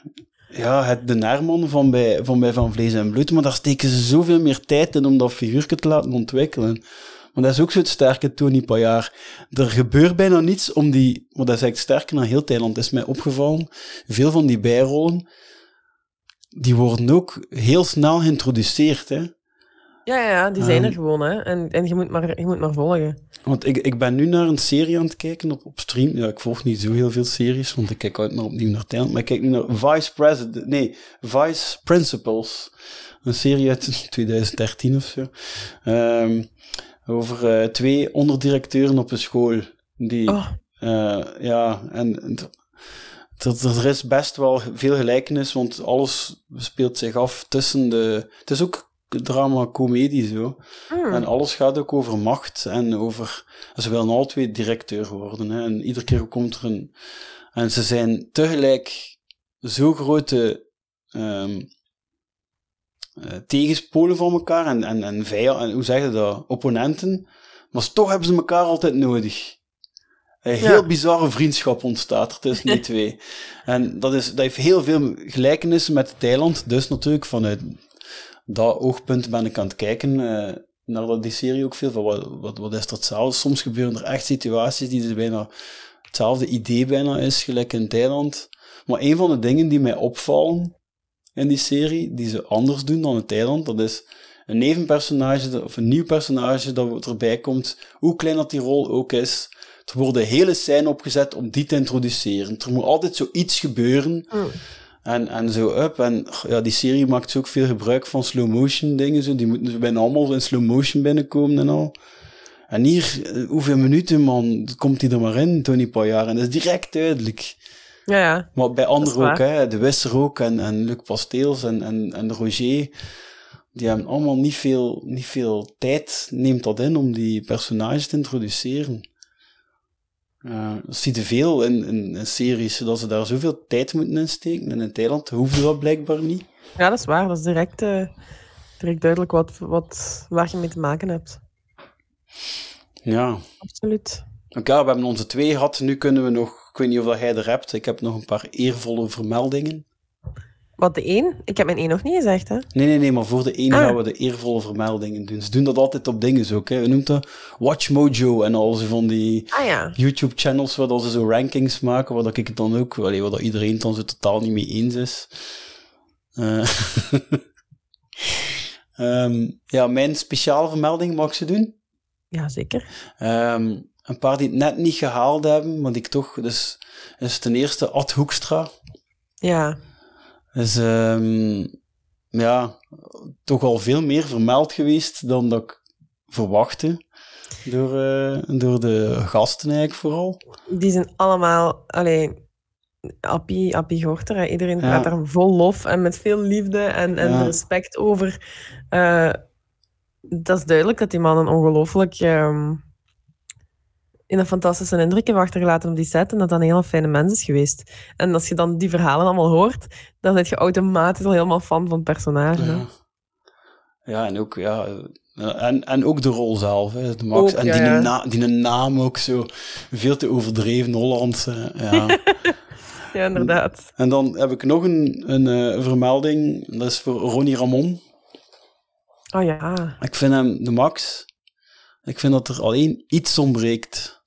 ja, het de Naarman van bij, van bij Van Vlees en Bloed, maar daar steken ze zoveel meer tijd in om dat figuurtje te laten ontwikkelen. Maar dat is ook zo het sterke Tony Pajaar. Er gebeurt bijna niets om die... Maar dat is eigenlijk sterker dan heel Thailand, is mij opgevallen. Veel van die bijrollen, die worden ook heel snel geïntroduceerd, hè. Ja, ja, die zijn er Ehm. gewoon, hè. En, en je, moet maar, je moet maar volgen. Want ik, ik ben nu naar een serie aan het kijken op, op stream. Ja, ik volg niet zo heel veel series, want ik kijk altijd maar opnieuw naar Thailand. Maar ik kijk nu naar Vice President... Nee, Vice Principals. Een serie uit 2013 of zo. Ehm, over eh, twee onderdirecteuren op een school. Die... Oh, Eh, ja, en en er is best wel veel gelijkenis, want alles speelt zich af tussen de... Het is ook drama-comedie zo. mm. En alles gaat ook over macht en over... Ze willen alle twee directeur worden. Hè, en iedere keer komt er een... En ze zijn tegelijk zo grote eh, tegenspolen van elkaar en, en, en vijanden, en hoe zeg je dat? Opponenten. Maar toch hebben ze elkaar altijd nodig. Een heel Ja. bizarre vriendschap ontstaat er tussen die twee. En dat, is, dat heeft heel veel gelijkenissen met Thailand. Dus natuurlijk vanuit dat oogpunt ben ik aan het kijken eh, naar dat- die serie ook veel. Van wat, wat, wat is er hetzelfde? Soms gebeuren er echt situaties die bijna hetzelfde idee bijna is, gelijk in Thailand. Maar een van de dingen die mij opvallen in die serie, die ze anders doen dan in Thailand, dat is een nevenpersonage, dat- of een nieuw personage dat erbij komt, hoe klein dat die rol ook is. Er wordt een hele scène opgezet om die te introduceren. Er moet altijd zoiets gebeuren Mm. En, en zo up. En ja, die serie maakt zo ook veel gebruik van slow motion dingen. Zo. Die moeten zo bijna allemaal in slow motion binnenkomen en al. En hier, eh, hoeveel minuten man, komt hij er maar in, Tony Pajar. En dat is direct duidelijk. Ja, ja. Maar bij anderen ook, hè. De Wisser ook en, en Luc Pasteels en, en, en Roger. Die hebben allemaal niet veel, niet veel tijd, neemt dat in om die personages te introduceren. Eh, dat zie je veel in, in, in series, dat ze daar zoveel tijd moeten insteken. En in Thailand hoefde dat blijkbaar niet. ja, dat is waar. Dat is direct, eh, direct duidelijk wat, wat, waar je mee te maken hebt. Ja. Absoluut. Oké, we hebben onze twee gehad. Nu kunnen we nog, ik weet niet of dat jij er hebt, ik heb nog een paar eervolle vermeldingen. Wat, de één? Ik heb mijn één nog niet gezegd, hè. Nee, nee, nee, maar voor de ene Ah. gaan we de eervolle vermeldingen doen. Ze doen dat altijd op dingen ook, hè. We noemen dat Watch Mojo en al zo van die Ah ja. YouTube-channels waar dat ze zo rankings maken, waar dat ik het dan ook, waar dat iedereen het dan zo totaal niet mee eens is. Eh, ehm, ja, mijn speciale vermelding mag ze doen. Ja, zeker. Ehm, een paar die het net niet gehaald hebben, maar die ik toch... Dus is ten eerste Ad Hoekstra. Ja. Is ehm, ja, toch al veel meer vermeld geweest dan dat ik verwachtte. Door, eh, door de gasten eigenlijk vooral. Die zijn allemaal... Allee, Appie, Appie Gorter, hè. iedereen Ja. praat daar vol lof en met veel liefde en, en Ja. respect over. Eh, dat is duidelijk dat die man een ongelooflijk... ehm, in een fantastische indruk heeft achtergelaten op die set en dat dat een hele fijne mens is geweest. En als je dan die verhalen allemaal hoort, dan ben je automatisch al helemaal fan van het personage. hè. Ja. en ook, ja, en, en ook de rol zelf, hè, de Max. Ook, en ja, die, ja. Na, die naam ook zo veel te overdreven Hollands. eh, ja. Ja, inderdaad. en dan heb ik nog een, een eh, vermelding, dat is voor Ronnie Ramon. Oh ja. Ik vind hem de max. Ik vind dat er alleen iets ontbreekt.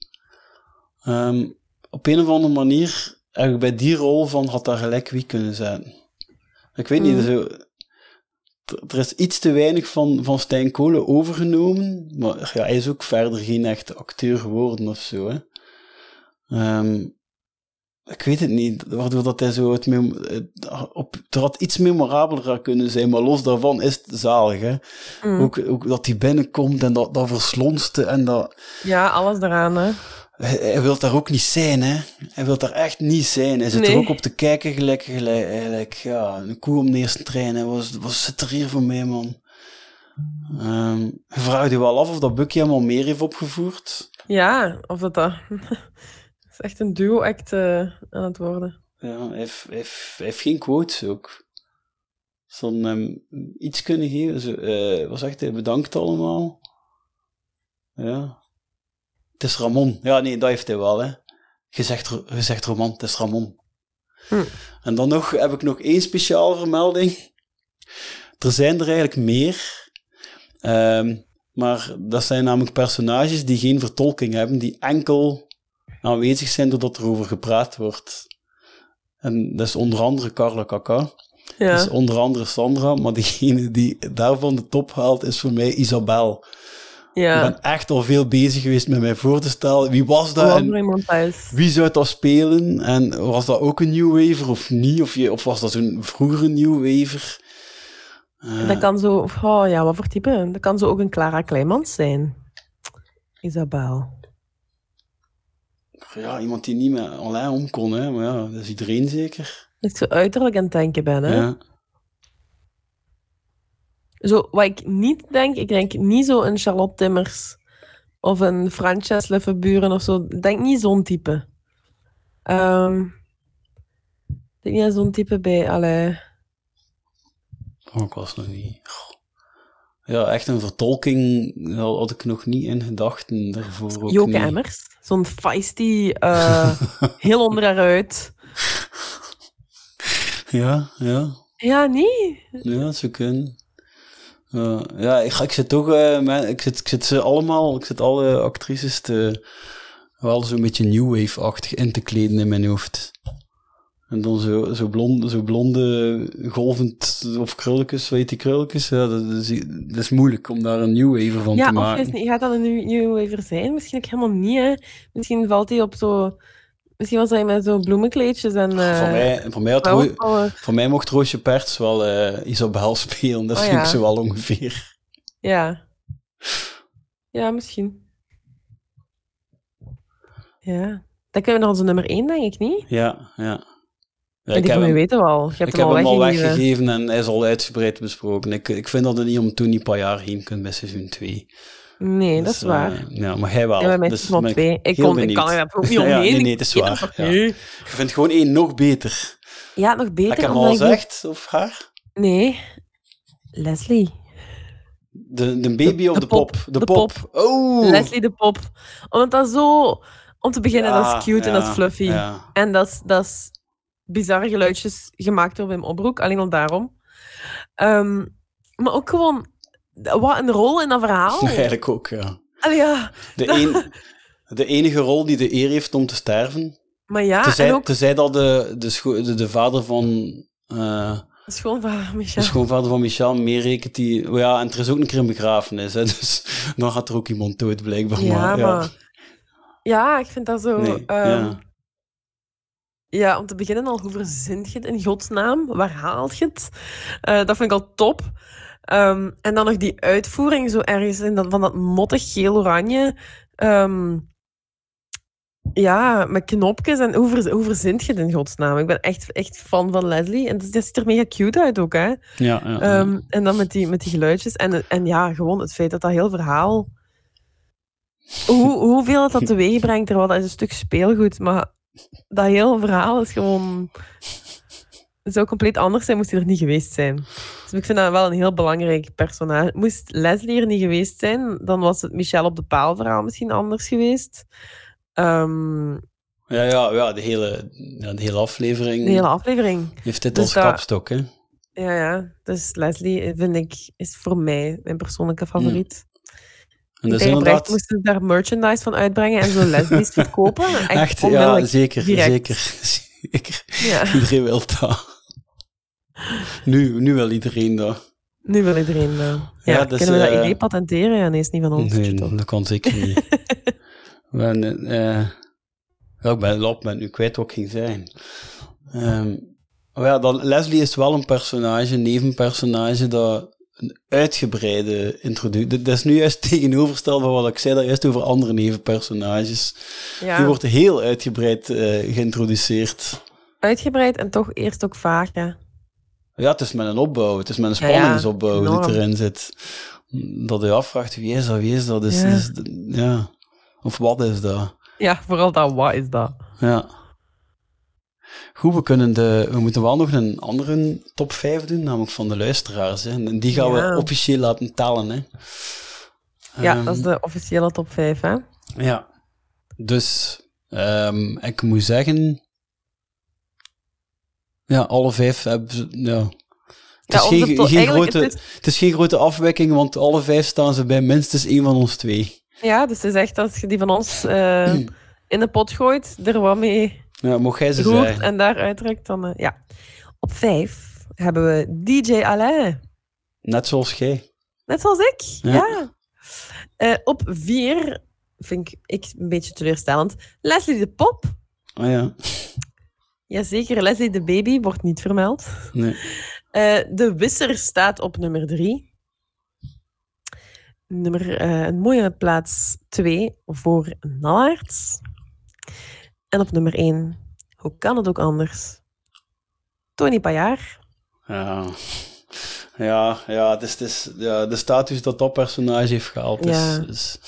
Ehm, op een of andere manier heb ik bij die rol van had daar gelijk wie kunnen zijn. Ik weet niet, Mm. zo, er is iets te weinig van, van Stijn Kolen overgenomen, maar ja, hij is ook verder geen echte acteur geworden of zo. Hè. Ehm, ik weet het niet, waardoor dat hij zo het- op, er had iets memorabeler kunnen zijn, maar los daarvan is het zalig, hè. Mm. Ook, ook dat hij binnenkomt en dat, dat verslonste en dat... Ja, alles eraan, hè. Hij, hij wil daar ook niet zijn, hè. Hij wil daar echt niet zijn. Hij zit er ook op te kijken gelijk, gelijk, gelijk ja, een koe om de eerste trein. Hè. Wat, wat zit er hier voor mij, man? Ehm je vraagt je wel af of dat Bucky hem al meer heeft opgevoerd. Ja, of dat dat... Is echt een duo-act eh, aan het worden. Ja, hij heeft, hij heeft, hij heeft geen quotes ook. Hem iets kunnen geven? Zo, eh, wat zegt hij? Bedankt allemaal. Ja. Het is Ramon. Ja, nee, dat heeft hij wel, hè. Gezegd, gezegd Roman, het is Ramon. Hm. En dan nog, heb ik nog één speciale vermelding. Er zijn er eigenlijk meer. Ehm, maar dat zijn namelijk personages die geen vertolking hebben, die enkel aanwezig zijn doordat er over gepraat wordt. En dat is onder andere Carla Kaka. Ja. Dat is onder andere Sandra, maar degene die daarvan de top haalt is voor mij Isabel. Ja. Ik ben echt al veel bezig geweest met mij voor te stellen. Wie was dat? En wie zou dat spelen? En was dat ook een New Waver of niet? Of, je, of was dat zo'n vroegere New Waver? Eh, Dat kan zo... Oh ja, wat voor type? Dat kan zo ook een Clara Kleimans zijn. Isabel. Ja, iemand die niet met Alain om kon, hè. Maar ja, dat is iedereen zeker. Dat ik zo uiterlijk aan het denken ben, hè. Ja. Zo, wat ik niet denk, ik denk niet zo een Charlotte Timmers of een Frances Leffenburen of zo. Ik denk niet zo'n type. Ehm, ik denk niet aan zo'n type bij, allee. Oh, ik was nog niet. Ja, echt een vertolking had ik nog niet in gedachten daarvoor. Ook Joke niet. Emmers. Zo'n feisty, eh, heel onder haar uit. Ja, ja. Ja, niet? Ja, zou kunnen. Ja, ja, ik, ik zit toch, eh, mijn- ik, zit, ik zit ze allemaal, ik zit alle actrices te, wel zo'n beetje new wave-achtig in te kleden in mijn hoofd. En dan zo, zo, blonde, zo blonde, golvend, of krulletjes, weet die krulletjes, ja, dat, is, dat is moeilijk om daar een new wave van Ja, te of maken. is niet, gaat dat een nieuw, nieuw wever zijn? Misschien ook helemaal niet, hè. Misschien valt hij op zo... Misschien was hij met zo bloemenkleedjes en... eh voor, mij, voor, mij had voor mij mocht Roosje Perts wel eh, Isabel spelen, dat Oh, vind ik ja. zo wel ongeveer. Ja. Ja, misschien. Ja. Dan kunnen we naar onze nummer 1, denk ik niet. Ja, ja. van u hem- weten we al. Je hebt Ik hem heb al hem al weggegeven. en hij is al uitgebreid besproken. Ik, ik vind dat er niet om Tony Pajar heen kunt bij seizoen 2. Nee, dat is waar. ja, maar hij wel. ja, bij Dus ik twee. Ik, heel kon, ik kan er ook niet Ja, omheen. nee, nee, Ik het is waar, ja. Je vindt gewoon één nog beter. Ja, nog beter. Heb ik hem al gezegd, of haar? Nee. Leslie. De, de baby De- of de de pop? pop, De, de pop. Oh! Leslie de Pop. Omdat dat zo... Om te beginnen, dat is cute en dat is ja, fluffy. Ja. En dat is, dat is bizarre geluidjes gemaakt door Wim Opbroek, alleen al daarom. Ehm, maar ook gewoon, wat een rol in dat verhaal. Eigenlijk ook, ja. Allee, ja, De, een, de enige rol die de eer heeft om te sterven. maar ja, tezij, en ook tezij dat de, de, de, de vader van... schoonvader De Michel. schoonvader van Michel meerekent die... oh Ja, en er is ook een keer een begrafenis, hè, dus dan gaat er ook iemand dood, blijkbaar. Ja, maar, ja. maar... Ja, ik vind dat zo... Nee, ehm, ja. Ja, om te beginnen al, hoe verzint je het in godsnaam? Waar haalt je het? Eh, dat vind ik al top. Ehm, en dan nog die uitvoering, zo ergens in dat, van dat mottig geel-oranje. Ehm, ja, met knopjes. En hoe, ver, hoe verzint je het in godsnaam? Ik ben echt, echt fan van Leslie. En dat, dat ziet er mega cute uit ook, hè? Ja, ja, ja. Ehm, en dan met die, met die geluidjes. En, en ja, gewoon het feit dat dat heel verhaal... Hoe, hoeveel dat, dat teweeg brengt, terwijl dat is een stuk speelgoed. Maar dat hele verhaal is gewoon... Het zou compleet anders zijn, moest hij er niet geweest zijn. Dus ik vind dat wel een heel belangrijk personage. Moest Leslie er niet geweest zijn, dan was het Michel op de paal verhaal misschien anders geweest. Ehm, ja, ja, ja, de hele, ja, de hele aflevering de hele aflevering. heeft dit Dus als dat- kapstok, hè. Ja, ja. Dus Leslie vind ik, is voor mij mijn persoonlijke favoriet. En dat is oprecht, inderdaad... moesten ze daar merchandise van uitbrengen en zo Leslie's verkopen. Echt, Echt, ja, zeker, zeker. zeker. Iedereen wil dat. Nu, nu wil iedereen dat. nu wil iedereen... eh, ja, Ja, dus, kunnen we dat eh, idee patenteren? Ja, nee, is niet van ons. Nee, toch? dat kan zeker niet. We hebben, eh, Ja, ik ben, ben nu kwijt wat ik ging zeggen. Ehm, ja, dan, Leslie is wel een personage, een nevenpersonage, dat een uitgebreide introductie... Dat is nu juist tegenovergesteld van wat ik zei, dat juist over andere nevenpersonages. Die wordt heel uitgebreid eh, geïntroduceerd. uitgebreid en toch eerst ook vaag, ja. Ja, het is met een opbouw, het is met een Ja, ja, spanningsopbouw die erin zit. Dat je afvraagt, wie is dat, wie is dat? Dus, Ja. is- ja. Of wat is dat? Ja, vooral dat, wat is dat? Ja. Goed, we, kunnen de, we moeten wel nog een andere top 5 doen, namelijk van de luisteraars. Hè. En die gaan Ja. we officieel laten tellen. Hè. Ja, Ehm, dat is de officiële top 5, hè? Ja. Dus, ehm, ik moet zeggen... Ja, alle vijf hebben... ze- Ja. Het is, Ja, geen, grote, het is- het is geen grote afwijking, want alle vijf staan ze bij minstens één van ons twee. Ja, dus het is echt als je die van ons eh, in de pot gooit, er wat mee Ja, mocht jij ze roert en daar uitdrukt, dan... eh, ja. Op 5 hebben we DJ Alain. Net zoals jij. Net zoals ik, Ja. ja. Eh, op 4 vind ik, ik een beetje teleurstellend. Leslie de Pop. Ah ja. Jazeker, Leslie de Baby wordt niet vermeld. Nee. Eh, de Wisser staat op nummer 3. Nummer, eh, een mooie plaats 2 voor Nallaerts. En op nummer 1, hoe kan het ook anders? Tony Pajaar. Ja. Ja, ja, het is, het is, ja, de status dat dat personage heeft gehaald is, Ja. is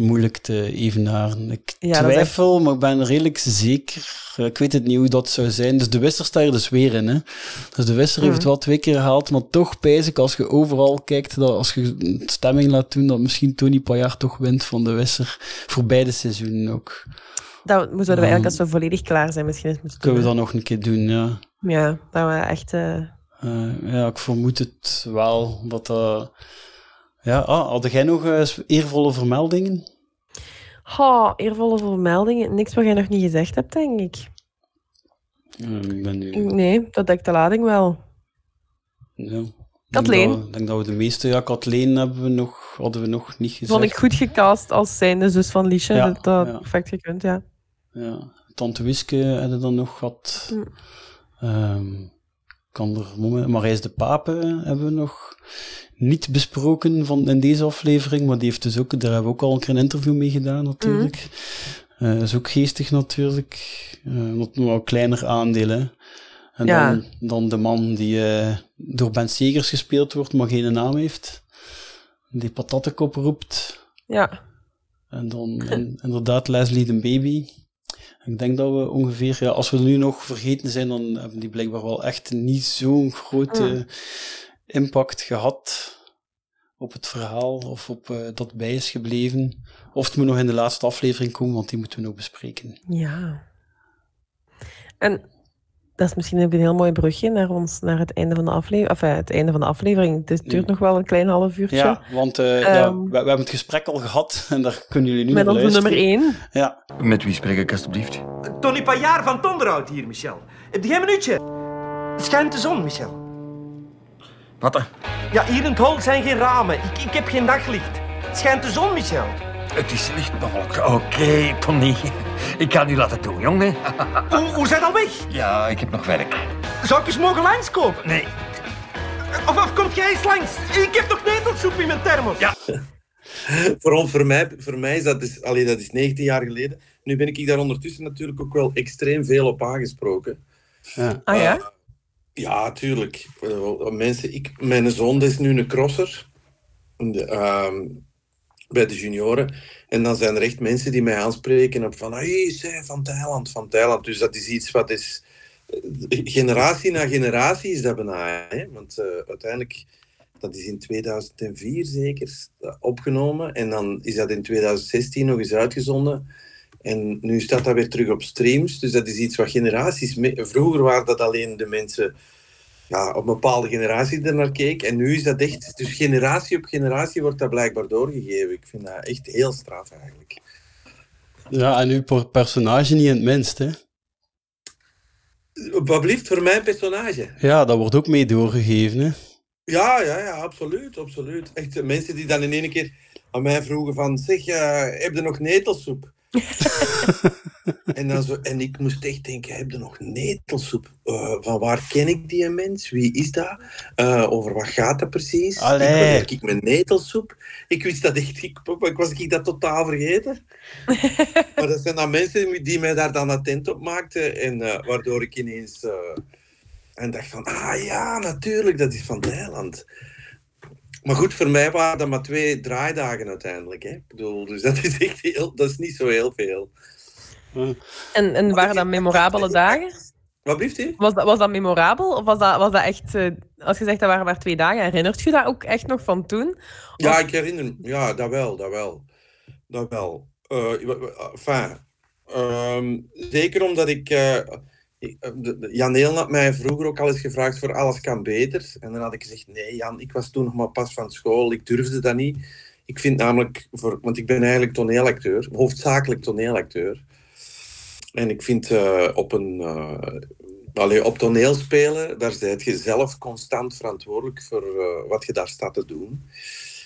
moeilijk te evenaren. Ik Ja, twijfel, maar ik ben redelijk zeker. Ik weet het niet hoe dat zou zijn. Dus de Wisser staat er dus weer in. Hè? Dus de Wisser heeft het Mhm. wel twee keer gehaald, maar toch pijs ik als je overal kijkt, dat als je stemming laat doen, dat misschien Tony Pajaar toch wint van de Wisser. Voor beide seizoenen ook. Dat zouden we eigenlijk als we volledig klaar zijn misschien eens moeten Kunnen we dat nog een keer doen, ja. Ja, dat we echt... eh, Eh, ja, ik vermoed het wel. Dat dat... Ja, ah, had jij nog eervolle vermeldingen? Oh, eervolle vermeldingen. Niks wat jij nog niet gezegd hebt, denk ik. Ik ben nu... Nee, dat dekt de lading wel. Ja. Kathleen? denk dat we- Ik denk dat we de meeste... Ja, Kathleen hebben we nog, hadden we nog niet gezegd. Vond ik goed gecast als zijnde zus van Liesje. Ja, dat ja. perfect gekund, ja. Ja. Tante Wiske hadden dan nog gehad. Hm. Ehm, kan er moment... Marijs de Pape hebben we nog niet besproken van, in deze aflevering, maar die heeft dus ook, daar hebben we ook al een keer een interview mee gedaan, natuurlijk. Eh, is ook geestig, natuurlijk. Eh wat nog wel kleiner aandeel, hè. En Ja. dan, dan de man die eh, door Ben Segers gespeeld wordt, maar geen naam heeft. Die patattenkop roept. Ja, En dan en, inderdaad Leslie de Baby. Ik denk dat we ongeveer, ja, als we nu nog vergeten zijn, dan hebben die blijkbaar wel echt niet zo'n grote Mm. Impact gehad op het verhaal of op eh, dat bij is gebleven. Of het moet nog in de laatste aflevering komen, want die moeten we nog bespreken. ja. En dat is misschien ook een heel mooi brugje naar ons, naar het einde van de aflevering. Enfin, het einde van de aflevering. Het duurt Ja. nog wel een klein half uurtje. Ja, want eh, ja, Ehm. we, we hebben het gesprek al gehad en daar kunnen jullie nu Met naar onze luisteren. nummer 1. Ja, Met wie spreek ik alstublieft? Tony Pajaar van Tonderhout hier, Michel. Heb jij een minuutje? Het schijnt de zon, Michel. Wat dan? Ja, hier in het hol zijn geen ramen. Ik, ik heb geen daglicht. Het schijnt de zon, Michel. Het is licht bewolkt. Oké, Tony. Ik ga nu laten doen, jongen. Hoe, hoe zijn al weg? Ja, ik heb nog werk. Zou ik eens mogen langskomen? Nee, Of, of komt jij eens langs? Ik heb nog netelsoep in mijn thermos. Ja. voor, ons, voor, mij, voor mij is dat, dus, allee, dat is 19 jaar geleden. Nu ben ik daar ondertussen natuurlijk ook wel extreem veel op aangesproken. ja. Ah ja? Ja, tuurlijk. Eh, Mensen, ik, mijn zoon is nu een crosser ehm, bij de junioren. En dan zijn er echt mensen die mij aanspreken op van hey, zij van Thailand, van Thailand. Dus dat is iets wat is eh, generatie na generatie is dat bijna. Hè? Want eh, uiteindelijk, dat is in 2004 zeker opgenomen. En dan is dat in 2016 nog eens uitgezonden. En nu staat dat weer terug op streams. Dus dat is iets wat generaties... Vroeger waren dat alleen de mensen... Ja, op een bepaalde generatie er naar keek. En nu is dat echt... Dus generatie op generatie wordt dat blijkbaar doorgegeven. Ik vind dat echt heel straf eigenlijk. ja, en uw per- personage niet in het minst, hè. Wat blieft voor mijn personage? Ja, dat wordt ook mee doorgegeven, hè. Ja, ja, ja, absoluut, absoluut. Echt eh, mensen die dan in één keer aan mij vroegen van... Zeg, eh, heb je nog netelsoep? en, dan zo, en ik moest echt denken, heb je nog netelsoep? Uh, van waar ken ik die mens? Wie is dat? Uh, over wat gaat dat precies? Allee. Ik, ik mijn netelsoep. Ik wist dat echt, ik, ik was ik dat totaal vergeten. maar dat zijn dan mensen die mij daar dan attent op maakten en uh, waardoor ik ineens en dacht van, ah ja, natuurlijk, dat is van Thailand. Maar goed, voor mij waren dat maar twee draaidagen uiteindelijk. Hè? Ik bedoel, dus dat is echt heel, dat is niet zo heel veel. En, en waren dat memorabele dagen? Wat blieft u? Was dat, was dat memorabel? Of was dat, was dat echt, uh, als je zegt dat waren maar twee dagen, herinnert je dat ook echt nog van toen? Of... Ja, ik herinner me. Ja, dat wel, dat wel. Dat wel. Uh, enfin, um, zeker omdat ik... Uh, Jan Heel had mij vroeger ook al eens gevraagd voor Alles kan beter. En dan had ik gezegd, nee Jan, ik was toen nog maar pas van school. Ik durfde dat niet. Ik vind namelijk, voor, want ik ben eigenlijk toneelacteur, hoofdzakelijk toneelacteur. En ik vind uh, op een... Uh, op toneel spelen, daar ben je zelf constant verantwoordelijk voor wat je daar staat te doen.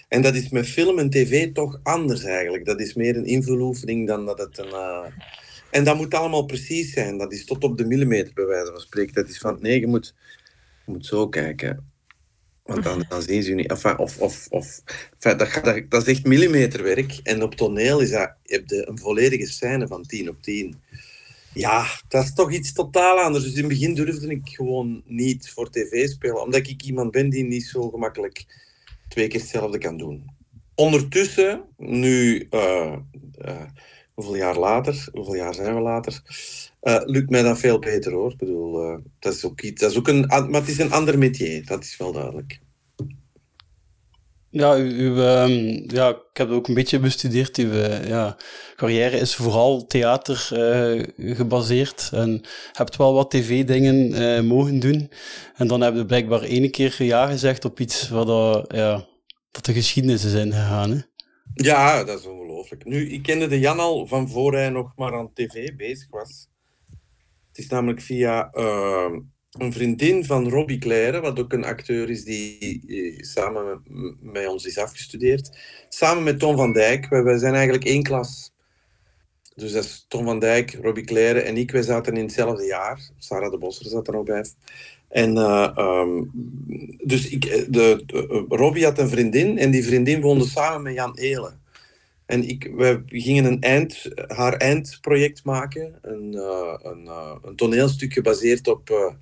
En dat is met film en tv toch anders eigenlijk. Dat is meer een invuloefening dan dat het een en dat moet allemaal precies zijn. Dat is tot op de millimeter, bij wijze van spreken. Dat is van, nee, je moet, je moet zo kijken. Want dan, dan zien ze niet. Enfin, of, of, of, enfin, dat, dat, dat, is echt millimeterwerk. En op toneel is dat, heb je een volledige scène van 10 op 10. Ja, dat is toch iets totaal anders. Dus in het begin durfde ik gewoon niet voor tv spelen. Omdat ik iemand ben die niet zo gemakkelijk twee keer hetzelfde kan doen. Ondertussen, nu... Uh, uh, hoeveel jaar later, hoeveel jaar zijn we later, uh, lukt mij dat veel beter hoor. Ik bedoel, uh, dat is ook iets, dat is ook een, maar het is een ander métier, dat is wel duidelijk. Ja, uw, um, ja, ik heb het ook een beetje bestudeerd. Uw uh, ja, carrière is vooral theater gebaseerd. En hebt wel wat tv-dingen mogen doen. En dan heb je blijkbaar één keer ja gezegd op iets waar dat, ja, dat de geschiedenis is ingegaan. Hè? Ja, dat is Nu, ik kende de Jan al van voor hij nog maar aan tv bezig was. Het is namelijk via uh, een vriendin van Robbie Claire, wat ook een acteur is die, die samen met, ons is afgestudeerd. Samen met Tom van Dijk. Wij, zijn eigenlijk één klas. Dus dat is Tom van Dijk, Robbie Claire en ik. Wij zaten in hetzelfde jaar. Sarah de Bosser zat er ook bij. En uh, um, dus ik, de, Robbie had een vriendin en die vriendin woonde samen met Jan Elen. En ik, we gingen een eind, haar eindproject maken, een, uh, een, een toneelstuk gebaseerd op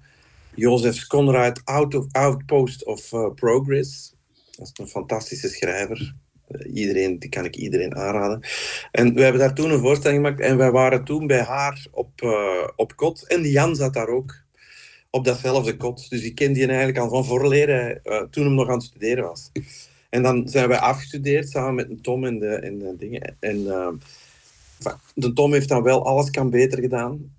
Jozef Conrad Out of, Outpost of Progress. Dat is een fantastische schrijver. iedereen, die kan ik iedereen aanraden. En we hebben daar toen een voorstelling gemaakt en wij waren toen bij haar op, op kot en Jan zat daar ook op datzelfde kot. Dus ik kende die eigenlijk al van voorleer hij, uh, toen hem nog aan het studeren was. En dan zijn wij afgestudeerd samen met Tom en de, en de dingen. En uh, de Tom heeft dan wel alles kan beter gedaan.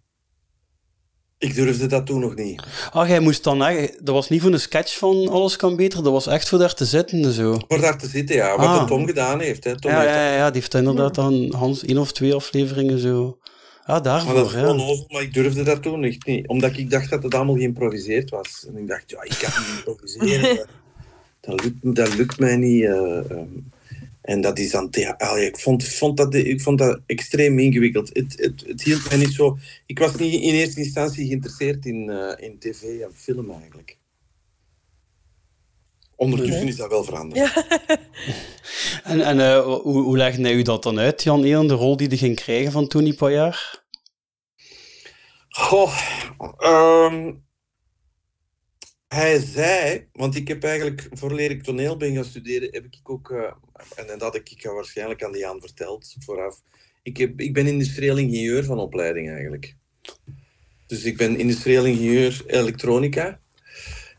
Ik durfde dat toen nog niet. Ah, jij moest dan eigenlijk... Dat was niet voor een sketch van Alles kan beter, dat was echt voor daar te zitten zo. Voor daar te zitten, ja. Wat Ah. de Tom gedaan heeft. Hè. Tom Ja, heeft ja, ja, die heeft inderdaad dan Hans één of twee afleveringen zo... Ah, Maar dat daarvoor, is ja. onnozel, maar ik durfde dat toen echt niet. Omdat ik dacht dat het allemaal geïmproviseerd was. En ik dacht, ja, ik kan niet improviseren. dat, lukt, dat lukt mij niet. eh, ehm. en dat is dan... Allee, ik, vond, vond dat, ik vond dat extreem ingewikkeld. Het, het, het hield mij niet zo... Ik was niet in eerste instantie geïnteresseerd in, eh, in tv en film eigenlijk. Ondertussen is dat wel veranderd. En, en eh, hoe, hoe legde u dat dan uit, Jan Elen, de rol die hij ging krijgen van Tony Paillard? Goh, ehm, hij zei, want ik heb eigenlijk, voordat ik toneel ben gaan studeren, heb ik ook, eh, en dat had ik, waarschijnlijk aan die Jan verteld vooraf, ik, heb, ik ben industrieel ingenieur van opleiding eigenlijk. Dus ik ben industrieel ingenieur elektronica.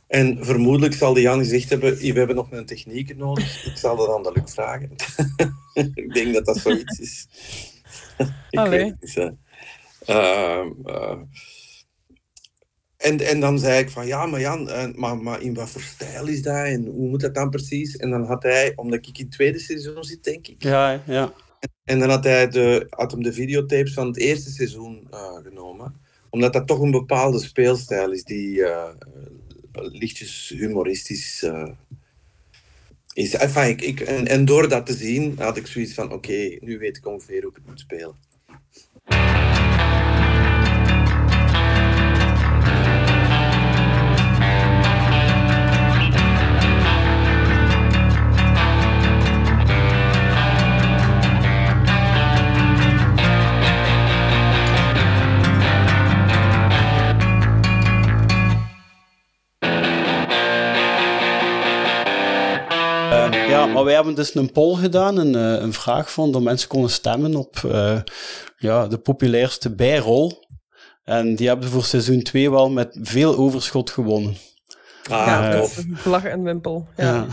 En vermoedelijk zal die Jan gezegd hebben, we hebben nog een technieker nodig. Ik zal dat aan de Luc vragen. ik denk dat dat zoiets is. ik Allee. weet het niet. En, en dan zei ik van, ja, maar Jan, eh, maar, maar in wat voor stijl is dat en hoe moet dat dan precies? En dan had hij, omdat ik in het tweede seizoen zit, denk ik, Ja, ja. en dan had hij de, had hem de videotapes van het eerste seizoen eh, genomen. Omdat dat toch een bepaalde speelstijl is die eh, lichtjes humoristisch is. Enfin, ik, ik, en, en door dat te zien had ik zoiets van, oké, nu weet ik ongeveer hoe ik het moet spelen. Ja, maar wij hebben dus een poll gedaan, een, eh, een vraag van dat mensen konden stemmen op eh, ja, de populairste bijrol. En die hebben voor seizoen 2 wel met veel overschot gewonnen. Ah, ja, tof. en wimpel. Ja. Ja.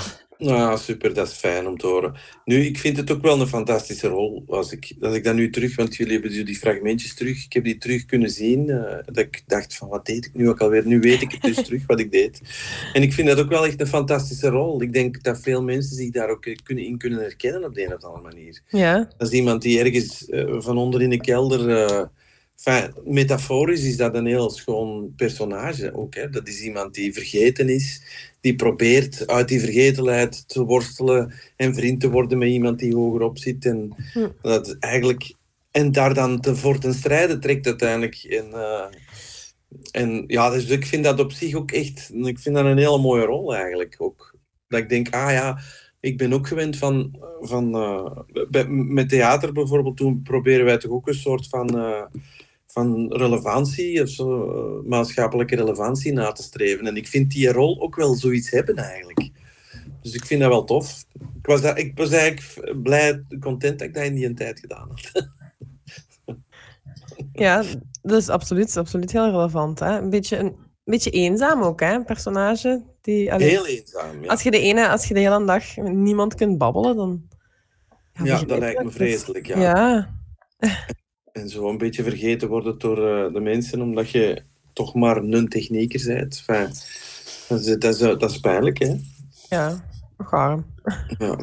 Nou, super, dat is fijn om te horen. Nu, ik vind het ook wel een fantastische rol. Als ik, als ik dat nu terug, want jullie hebben die fragmentjes terug, ik heb die terug kunnen zien. eh, dat ik dacht van, wat deed ik nu ook alweer? Nu weet ik het dus terug wat ik deed. En ik vind dat ook wel echt een fantastische rol. Ik denk dat veel mensen zich daar ook eh, kunnen, in kunnen herkennen op de een of andere manier. ja. Dat is iemand die ergens eh, van onder in de kelder... enfin, metaforisch is dat een heel schoon personage ook. Hè? Dat is iemand die vergeten is, die probeert uit die vergetelheid te worstelen en vriend te worden met iemand die hogerop zit. En, Hm. dat eigenlijk, en daar dan te, voor ten strijde trekt uiteindelijk. En, eh, en ja, dus ik vind dat op zich ook echt... Ik vind dat een hele mooie rol eigenlijk ook. Dat ik denk, ah ja, ik ben ook gewend van... van eh, met theater bijvoorbeeld, toen proberen wij toch ook een soort van... eh, van relevantie, of zo, eh, maatschappelijke relevantie na te streven. En ik vind die rol ook wel zoiets hebben eigenlijk. Dus ik vind dat wel tof. Ik was, daar, ik was eigenlijk blij, content dat ik dat in die tijd gedaan had. ja, dat is absoluut, absoluut heel relevant. Hè? Een, beetje, een, beetje eenzaam ook, hè? een personage. Die, allee, Heel eenzaam. Ja, als, je de ene, als je de hele dag met niemand kunt babbelen, dan... ja begrijp dat lijkt me vreselijk. Ja. Ja. En zo een beetje vergeten worden door eh, de mensen, omdat je toch maar een technieker bent. Enfin, dat, is, dat, is, dat is pijnlijk, hè? ja, nog arm. Ja.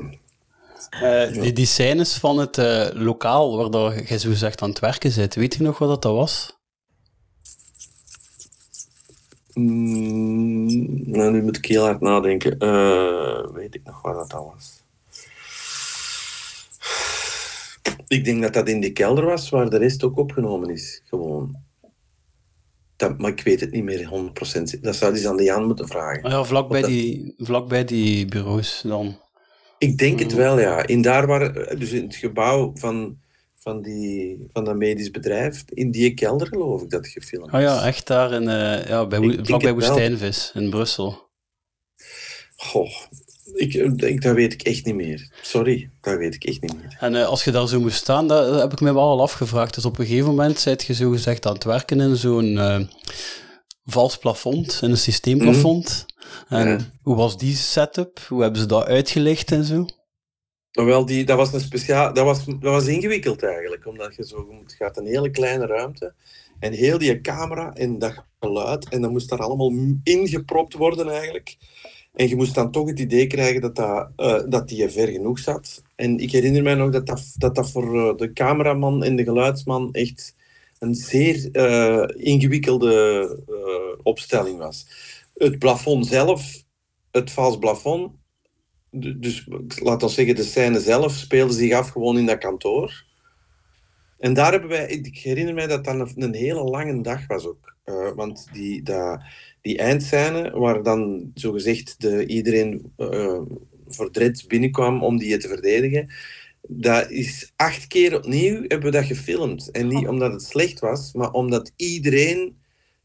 Eh, die, die scènes van het eh, lokaal waar dat jij zo zegt aan het werken zit, weet je nog wat dat, dat was? Mm, nou, nu moet ik heel hard nadenken. Eh, weet ik nog waar dat was? Ik denk dat dat in die kelder was, waar de rest ook opgenomen is. Gewoon. Dat, maar ik weet het niet meer 100%. Dat zou je aan de Jan moeten vragen. Ja, vlakbij Wat dat- die, vlakbij die bureaus dan. Ik denk het wel, ja. In daar waar, dus in het gebouw van, van, die, van dat medisch bedrijf, in die kelder geloof ik dat gefilmd Ah ja, is. echt daar in, eh, ja, bij, het wel. Woestijnvis in Brussel. Goh, ik, ik, dat weet ik echt niet meer. Sorry, dat weet ik echt niet meer. En eh, als je daar zo moest staan, dat, dat heb ik me wel al afgevraagd. Dus op een gegeven moment zijt je zo gezegd aan het werken in zo'n eh, vals plafond, in een systeemplafond. En Ja. hoe was die setup? Hoe hebben ze dat uitgelicht en zo? Wel, die, dat was een speciaal, dat was, dat was ingewikkeld eigenlijk, omdat je zo, het gaat een hele kleine ruimte en heel die camera en dat geluid en dat moest daar allemaal ingepropt worden eigenlijk. En je moest dan toch het idee krijgen dat, dat, eh, dat die ver genoeg zat. En ik herinner mij nog dat dat, dat, dat voor eh, de cameraman en de geluidsman echt een zeer eh, ingewikkelde opstelling was. Het plafond zelf, het vals plafond, dus laat ons zeggen, de scène zelf speelde zich af gewoon in dat kantoor. En daar hebben wij, ik herinner mij dat dat een, een hele lange dag was ook. Eh, want die, dat, die eindscène, waar dan zogezegd de, iedereen eh voor binnenkwam om die te verdedigen, dat is acht keer opnieuw hebben we dat gefilmd. En niet omdat het slecht was, maar omdat iedereen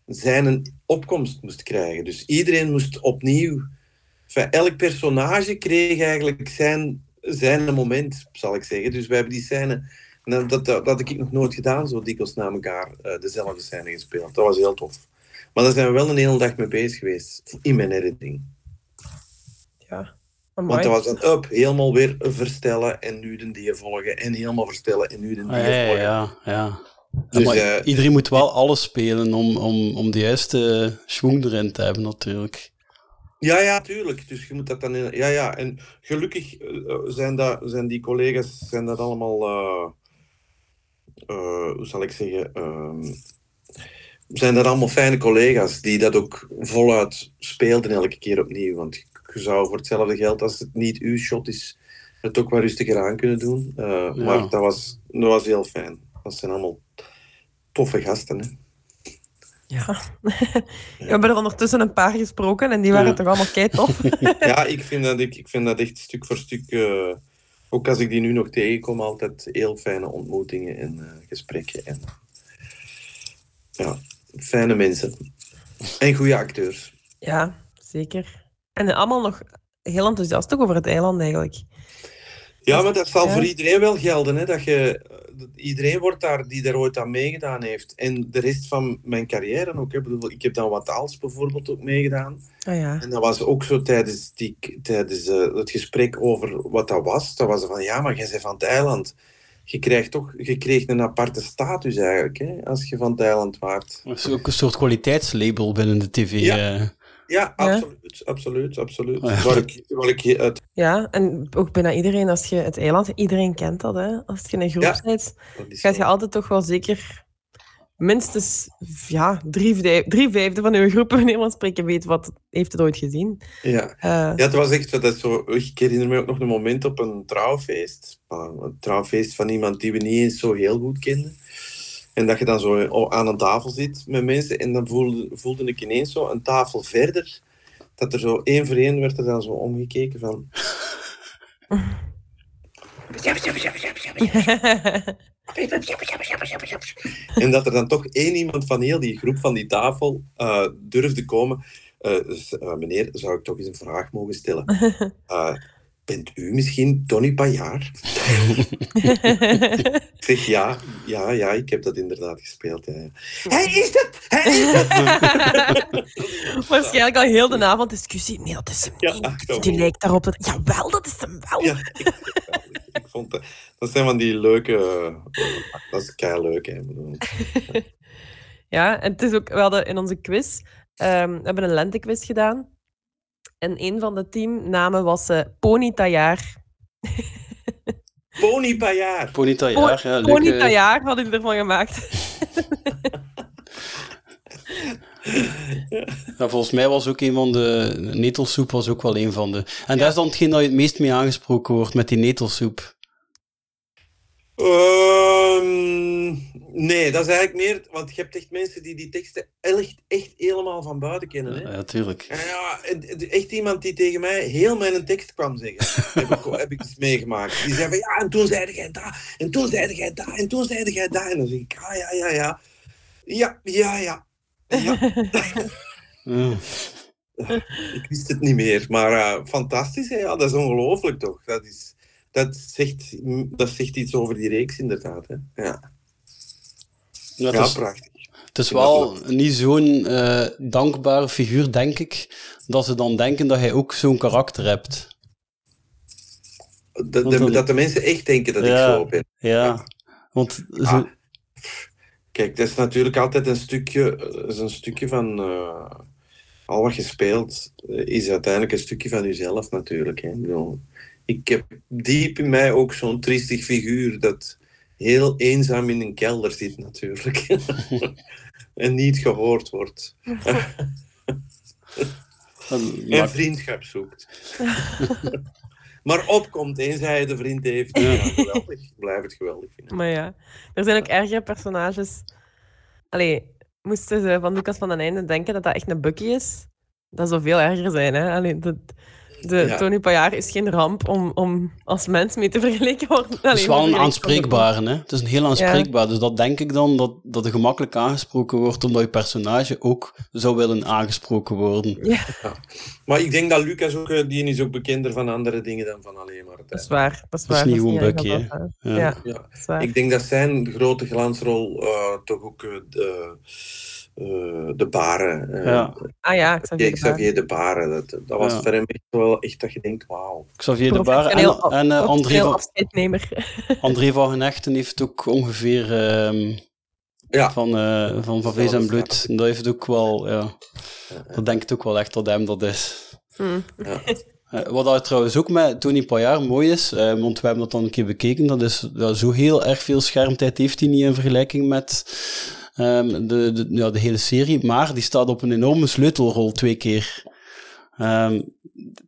zijn opkomst moest krijgen. Dus iedereen moest opnieuw Enfin, elk personage kreeg eigenlijk zijn, zijn moment, zal ik zeggen. Dus wij hebben die scène... en Dat, dat, dat had ik nog nooit gedaan, zo dikwijls na elkaar eh, dezelfde scène gespeeld. Dat was heel tof. Maar daar zijn we wel een hele dag mee bezig geweest, in mijn editing. Ja, Want amai. dat was dan up, helemaal weer verstellen en nu de die volgen. En helemaal verstellen en nu de die Ah, ja, ja, volgen. ja. ja. Dus, maar eh, iedereen moet wel alles spelen om, om, om de juiste schwung erin te hebben, natuurlijk. Ja, ja, tuurlijk. Dus je moet dat dan... In, ja, ja. En gelukkig eh, zijn, dat, zijn die collega's zijn dat allemaal... hoe zal ik zeggen... ehm, zijn dat allemaal fijne collega's die dat ook voluit speelden elke keer opnieuw. Want je zou voor hetzelfde geld, als het niet uw shot is, het ook wat rustiger aan kunnen doen. Eh, Maar dat was, dat was heel fijn. Dat zijn allemaal toffe gasten. Hè. Ja. We hebben er ondertussen een paar gesproken en die waren Ja. toch allemaal kei tof. ja, ik vind, dat, ik, ik vind dat echt stuk voor stuk, eh, ook als ik die nu nog tegenkom, altijd heel fijne ontmoetingen en eh, gesprekken. En, ja, fijne mensen. En goede acteurs. Ja, zeker. En allemaal nog heel enthousiast ook over het eiland eigenlijk. Ja, maar dat zal Ja. voor iedereen wel gelden. Hè? Dat je, iedereen wordt daar die daar ooit aan meegedaan heeft. En de rest van mijn carrière ook. hè. Ik, bedoel, ik heb dan wat als bijvoorbeeld ook meegedaan. Ah ja. En dat was ook zo tijdens, die, tijdens eh, het gesprek over wat dat was. Dat was er van, ja, maar jij bent van het eiland. Je krijgt toch je kreeg een aparte status eigenlijk, hè, als je van het eiland waart. Dat is ook een soort kwaliteitslabel binnen de tv. Ja. eh. Ja, absoluut, absoluut, absoluut. Oh ja. Waar ik, waar ik het, Ja, en ook bijna iedereen, als je het eiland, iedereen kent dat, hè. Als je in een groep Ja. bent, gaat je altijd toch wel zeker minstens ja, drie, vijf- drie vijfde van uw groep, wanneer we spreken, weet wat heeft het ooit gezien. Ja. Eh, Ja, het was echt dat is zo. Ik herinner me ook nog een moment op een trouwfeest. Een trouwfeest van iemand die we niet eens zo heel goed kenden. En dat je dan zo aan een tafel zit met mensen. En dan voelde, voelde ik ineens zo een tafel verder. Dat er zo één voor één werd er dan zo omgekeken van. En dat er dan toch één iemand van heel die groep van die tafel eh, durfde komen. Eh, dus, eh, meneer, zou ik toch eens een vraag mogen stellen? Bent u misschien Tony Pajaar? ik zeg ja, ja, ja, ik heb dat inderdaad gespeeld. Ja, ja. Hij is het! Hij is het! Waarschijnlijk al heel de avond discussie. Nee, dat is hem Ja, niet. Die lijkt daarop. Dat... Jawel, dat is hem wel. Ja, ik, ik vond dat, dat zijn van die leuke. eh, dat is kei leuk, hè? Ja, en het is ook, we hadden in onze quiz, ehm, we hebben een lentequiz gedaan. En een van de teamnamen was eh Pony Tajaar. Pony Pajaar. Ponita, ja. ja leuk, Pony Tajaar hadden we ervan gemaakt. ja, volgens mij was ook een van de... Netelsoep was ook wel een van de... En dat is dan hetgeen dat je het meest mee aangesproken wordt, met die netelsoep. Ehm, nee, dat is eigenlijk meer, want je hebt echt mensen die die teksten echt, echt helemaal van buiten kennen. Hè? Ja, natuurlijk. En ja, echt iemand die tegen mij heel mijn tekst kwam zeggen, heb ik, heb ik eens meegemaakt. Die zei van, ja, en toen zeide jij dat, en toen zeide jij dat, en toen zeide jij dat. En dan zeg ik, ah, ja, ja, ja. Ja, ja, ja. ja. Ja. ik wist het niet meer, maar eh, fantastisch, hè? Ja, dat is ongelooflijk toch. Dat, is, dat, zegt, dat zegt iets over die reeks inderdaad. Hè? Ja. Ja, het ja, is- prachtig. Het is wel niet zo'n eh, dankbare figuur, denk ik, dat ze dan denken dat hij ook zo'n karakter hebt. Dat, dan- dat de mensen echt denken dat Ja. ik zo ben. Ja, want Ah. Kijk, dat is natuurlijk altijd een stukje, eh, is een stukje van eh, al wat je speelt, is uiteindelijk een stukje van jezelf natuurlijk. Hè. Bedoel, ik heb diep in mij ook zo'n triestig figuur dat heel eenzaam in een kelder zit natuurlijk. en niet gehoord wordt. En vriendschap zoekt. maar opkomt eens hij de vriend heeft. Ja, geweldig. Ik blijf het geweldig vinden. Maar ja, er zijn ook ergere personages. Allee, moesten ze van Lucas van den Einde denken dat dat echt een Bucky is? Dat zou veel erger zijn, hè? Allee, de, de Ja. Tony Pajaar is geen ramp om, om als mens mee te vergeleken worden. Het is wel een aanspreekbare, hè? Het is een heel aanspreekbaar. Dus dat denk ik dan, dat, dat er gemakkelijk aangesproken wordt, omdat je personage ook zou willen aangesproken worden. Ja, Maar ik denk dat Lucas ook, eh, die is ook bekender van andere dingen dan van alleen maar dat is waar. Dat is, Dat is waar, niet Ja. Ik denk dat zijn grote glansrol eh, toch ook eh, de, eh, de Baren. eh, Ja. Ah ja, Xavier Xavier, de Baren. Dat, dat was Ja. voor hem echt wel echt dat je denkt, wauw. Xavier de Baar en, en eh, André, van. André van Genechten heeft ook ongeveer ehm, Ja, van, eh, van Van Vlees en Bloed. Dat heeft ook wel, ja. Dat denk ik ook wel echt dat hem dat is. Hm. Eh, wat dat trouwens ook met Tony Paillard mooi is, eh, want we hebben dat dan een keer bekeken, dat is ja, zo heel erg veel schermtijd heeft hij niet in vergelijking met ehm, de, ja, de hele serie, maar die staat op een enorme sleutelrol twee keer. Ehm,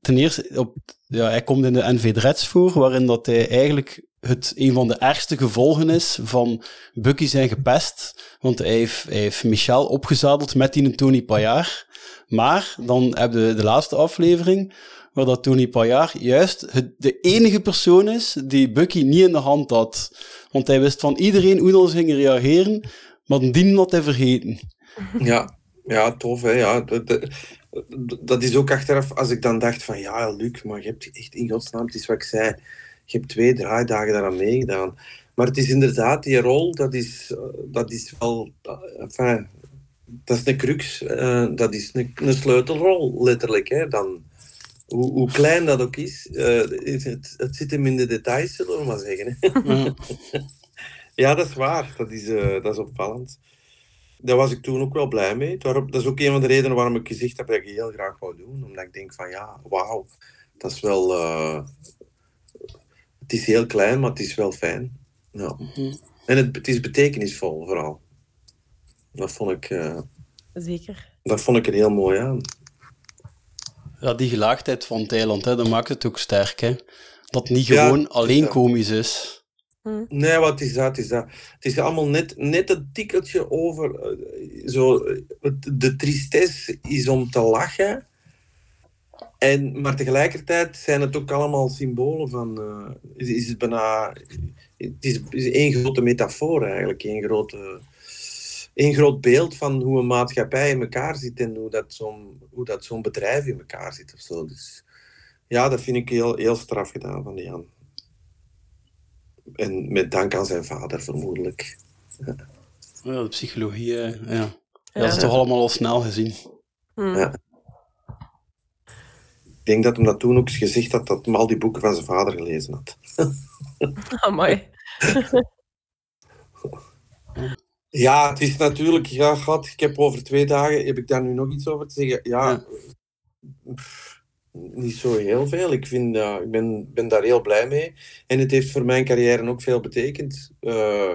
ten eerste, ja, hij komt in de NV Dreads voor, waarin dat hij eigenlijk het, een van de ergste gevolgen is van Bucky zijn gepest, want hij heeft, hij Michel opgezadeld met die Tony Paillard. Maar dan heb je de laatste aflevering, waar dat Tony Paillard juist de enige persoon is die Bucky niet in de hand had. Want hij wist van iedereen hoe ze gingen reageren, maar die had hij vergeten. ja, ja, tof. Hè? Ja, dat is ook achteraf, als ik dan dacht van ja, Luc, maar je hebt echt in godsnaam, het is wat ik zei, je hebt twee draaidagen daaraan meegedaan. Maar het is inderdaad, die rol, dat is, eh, dat is wel, eh, enfin, dat is een crux, eh, dat is een, een sleutelrol, letterlijk. Hè. Dan, hoe, hoe klein dat ook is, het, het zit hem in de details, zullen we maar zeggen. Hè. Ja. Ja, dat is waar. Dat is, eh, dat is opvallend. Daar was ik toen ook wel blij mee. Dat is ook een van de redenen waarom ik gezegd heb dat ik heel graag wou doen. Omdat ik denk van ja, wauw, dat is wel... eh, het is heel klein, maar het is wel fijn. Ja. En het, het is betekenisvol vooral. Dat vond ik, eh, Zeker. dat vond ik er heel mooi aan. Ja, die gelaagdheid van Thailand, hè, dat maakt het ook sterk. Hè. Dat het niet gewoon alleen komisch is. Nee, wat is dat? Is, dat. Het is allemaal net, net een tikkeltje over. eh, zo, de tristesse is om te lachen. En, maar tegelijkertijd zijn het ook allemaal symbolen van. eh, is, het bijna. Het is, één grote metafoor eigenlijk. Één, grote, één groot beeld van hoe een maatschappij in elkaar zit en hoe dat zo'n, hoe dat bedrijf in elkaar zit of zo. Dus ja, dat vind ik heel, heel straf gedaan van die Jan. En met dank aan zijn vader, vermoedelijk. Ja, de psychologie, eh, ja. ja. Ja. Dat is toch allemaal al snel gezien. Hm. Ja. Ik denk dat hij dat toen ook eens gezegd had dat hij al die boeken van zijn vader gelezen had. Amai. Ja, het is natuurlijk, ja, God, ik heb over twee dagen, heb ik daar nu nog iets over te zeggen? Ja, Ja. Niet zo heel veel. Ik, vind, eh, ik ben, ben daar heel blij mee. En het heeft voor mijn carrière ook veel betekend. Eh,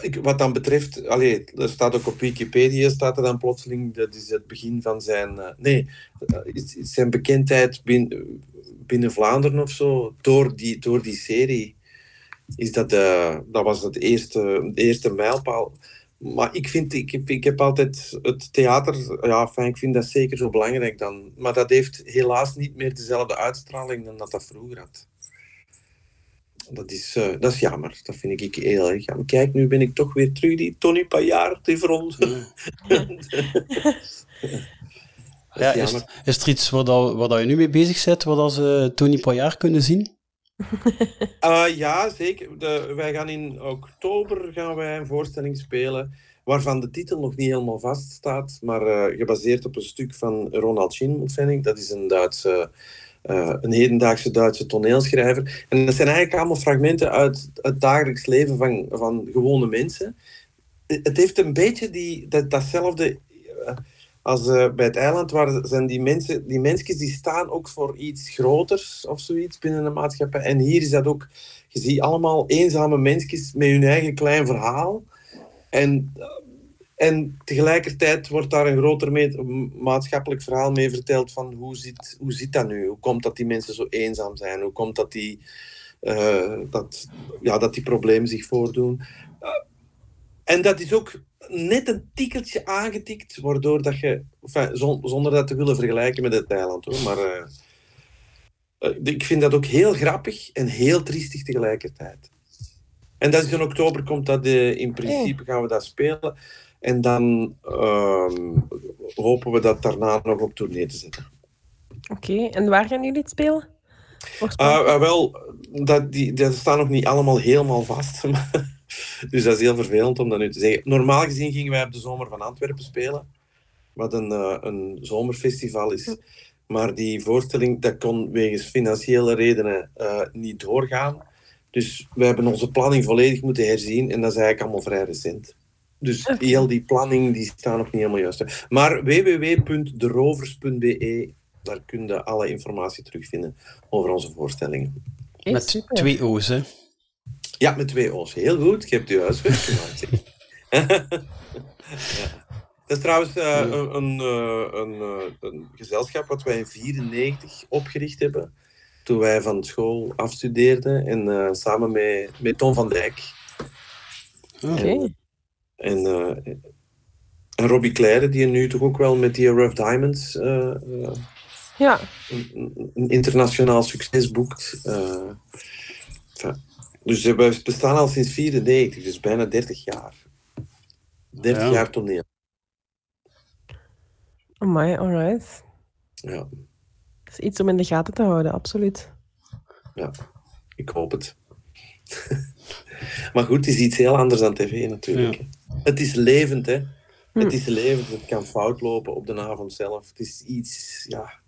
ik, wat dan betreft, allee, er staat ook op Wikipedia, staat er dan plotseling, dat is het begin van zijn, eh, nee, eh, zijn bekendheid binnen, binnen Vlaanderen of zo, door die, door die serie is dat, dat was het eerste, de eerste mijlpaal. Maar ik, vind, ik, heb, ik heb altijd het theater, ja, enfin, ik vind dat zeker zo belangrijk dan. Maar dat heeft helaas niet meer dezelfde uitstraling dan dat dat vroeger had. Dat is, eh, dat is jammer, dat vind ik heel erg jammer. Kijk, nu ben ik toch weer terug die Tony Pajaard, die voor ons. Dat Ja, is er iets waar, dat, waar dat je nu mee bezig bent, waar dat ze Tony Paillard kunnen zien? Uh, ja, zeker. Wij gaan in oktober gaan wij een voorstelling spelen waarvan de titel nog niet helemaal vast staat, maar eh, gebaseerd op een stuk van Ronald Schimmelfenning. Dat is een Duitse, eh, een hedendaagse Duitse toneelschrijver. En dat zijn eigenlijk allemaal fragmenten uit het dagelijks leven van, van gewone mensen. Het heeft een beetje die, dat, datzelfde eh, als eh, bij het eiland, waar zijn die mensen, die mensjes die staan ook voor iets groters of zoiets binnen de maatschappij. En hier is dat ook, je ziet allemaal eenzame mensjes met hun eigen klein verhaal. En, en tegelijkertijd wordt daar een groter maatschappelijk verhaal mee verteld van hoe zit, hoe zit dat nu? Hoe komt dat die mensen zo eenzaam zijn? Hoe komt dat die, eh, dat, ja, dat die problemen zich voordoen? Eh, en dat is ook net een tikkeltje aangetikt, waardoor dat je, enfin, zon- zonder dat te willen vergelijken met het eiland hoor, maar eh, eh, ik vind dat ook heel grappig en heel triestig tegelijkertijd. En dat is in oktober komt dat, eh, in principe gaan we dat spelen. En dan ehm, hopen we dat daarna nog op tournee te zetten. Oké, en waar gaan jullie het spelen? Ah, ah, wel, dat, die, dat staan nog niet allemaal helemaal vast. maar- dus dat is heel vervelend om dat nu te zeggen. Normaal gezien gingen wij op de Zomer van Antwerpen spelen. Wat een, eh, een zomerfestival is. Maar die voorstelling dat kon wegens financiële redenen eh, niet doorgaan. Dus we hebben onze planning volledig moeten herzien. En dat is eigenlijk allemaal vrij recent. Dus heel die planning die staat nog niet helemaal juist. Maar www.derovers.be, daar kun je alle informatie terugvinden over onze voorstellingen. Met twee O's, hè. Ja, met twee O's. Heel goed. Je hebt je huiswerk gemaakt. ja. Dat is trouwens eh, een, een, eh, een, eh, een gezelschap wat wij in 1994 opgericht hebben. Toen wij van school afstudeerden. En eh, samen met, met Tom van Dijk. Oké. En, eh, en Robbie Claire, die nu toch ook wel met die Rough Diamonds eh, eh, Ja, een, internationaal succes boekt. eh. Enfin, dus we bestaan al sinds 94, dus bijna 30 jaar. 30 Ja. jaar toneel. Amai, alright. Ja, Dat is iets om in de gaten te houden, absoluut. ja, ik hoop het. maar goed, het is iets heel anders dan tv natuurlijk. Het is levend, hè. Hm. Het is levend, het kan fout lopen op de avond zelf. Het is iets, ja...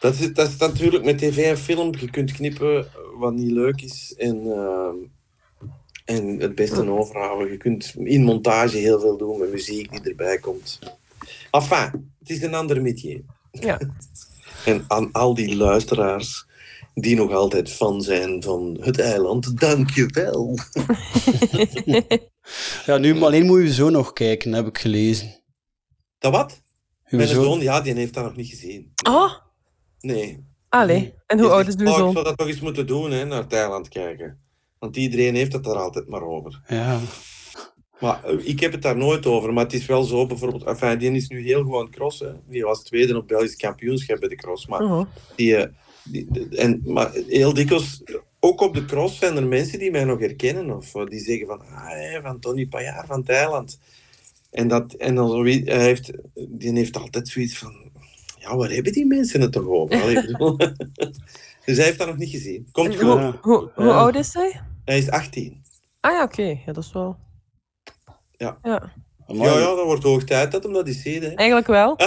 Dat is, dat is natuurlijk met tv en film. Je kunt knippen wat niet leuk is en, ehm, en het beste overhouden. Je kunt in montage heel veel doen met muziek die erbij komt. Enfin, het is een ander métier. Ja. En aan al die luisteraars die nog altijd fan zijn van het eiland, dank je wel. Ja, nu alleen moet je zo nog kijken, heb ik gelezen. Dat wat? Uw Mijn zoon- zoon, ja, die heeft dat nog niet gezien. Oh, Nee. allee. En hoe oud is uw "Oh, Ik zoon? zou dat toch eens moeten doen, hè, naar Thailand kijken. Want iedereen heeft het daar altijd maar over. Ja, Maar eh, ik heb het daar nooit over. Maar het is wel zo, bijvoorbeeld... Enfin, die is nu heel goed aan het crossen. Die was tweede op Belgisch kampioenschap bij de cross. Maar, Oh. die, eh, die, en, maar heel dikwijls, ook op de cross zijn er mensen die mij nog herkennen. Of eh, die zeggen van, ah, van Tony Pajaar van Thailand. En, dat, en dan zo, hij heeft, die heeft altijd zoiets van... Ja, waar hebben die mensen het toch over? Allee, dus hij heeft dat nog niet gezien. Komt En goed. hoe, Ja. hoe, hoe Ja. oud is hij? Hij is 18. Ah ja, oké. Ja, dat is wel... Ja. ja. Amai. Ja, ja, dat wordt hoog tijd dat hem dat eens ziet. Hè. Eigenlijk wel.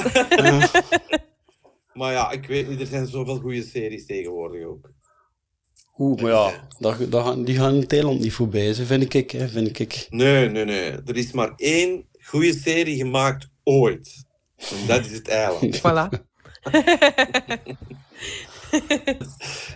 Maar ja, ik weet niet, er zijn zoveel goede series tegenwoordig ook. Oeh, maar ja, dat, dat, gaan- die gaan in Thailand niet voorbij, ze, vind ik. Hè, vind ik. Nee, nee, nee. Er is maar één goede serie gemaakt ooit. En dat is het eiland. Voilà.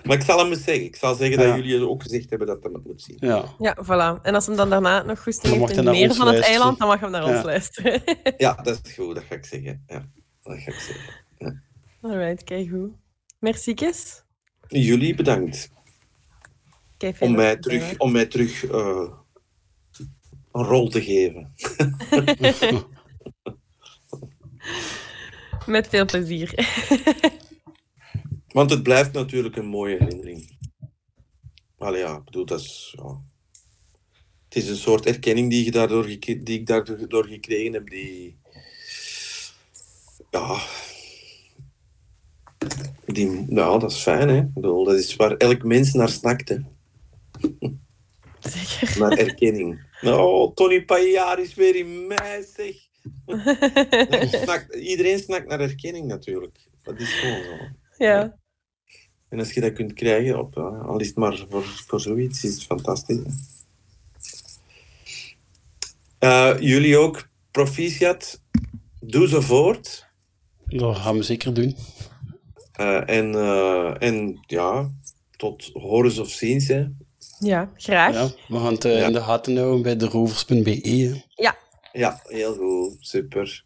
Maar ik zal hem eens zeggen. Ik zal zeggen Ja. dat jullie ook gezegd hebben dat hij het moet zien. Ja, Ja, voilà. En als hem dan daarna nog goed heeft in meer van het luisteren. eiland, dan mag hem naar Ja. ons luisteren. Ja, dat is goed. Dat ga ik zeggen. Ja, dat ga ik zeggen. Alright, kijk goed. Merci, Kes. Jullie bedankt Kijk, om dat mij terug, om mij terug eh, een rol te geven. Met veel plezier. Want het blijft natuurlijk een mooie herinnering. Allee, ja, ik bedoel, dat is... Ja. Het is een soort erkenning die, je daardoor die ik daardoor gekregen heb, die... Ja... Die, nou, dat is fijn, hè. Ik bedoel, dat is waar elk mens naar snakt, hè. Zeker. Naar erkenning. Oh, Tony Paillard is weer in mij, zeg. Snakt- iedereen snakt naar erkenning, natuurlijk. Dat is gewoon zo. Ja. En als je dat kunt krijgen, op, eh, al is het maar voor, voor zoiets, is het fantastisch. Eh, jullie ook, proficiat. Doe zo voort. dat gaan we zeker doen. Eh, en, eh, en ja, tot horens of ziens. Hè. Ja, graag. Ja, we gaan het Ja. in de gaten houden bij de rovers.be. hè. Ja, heel goed. Super.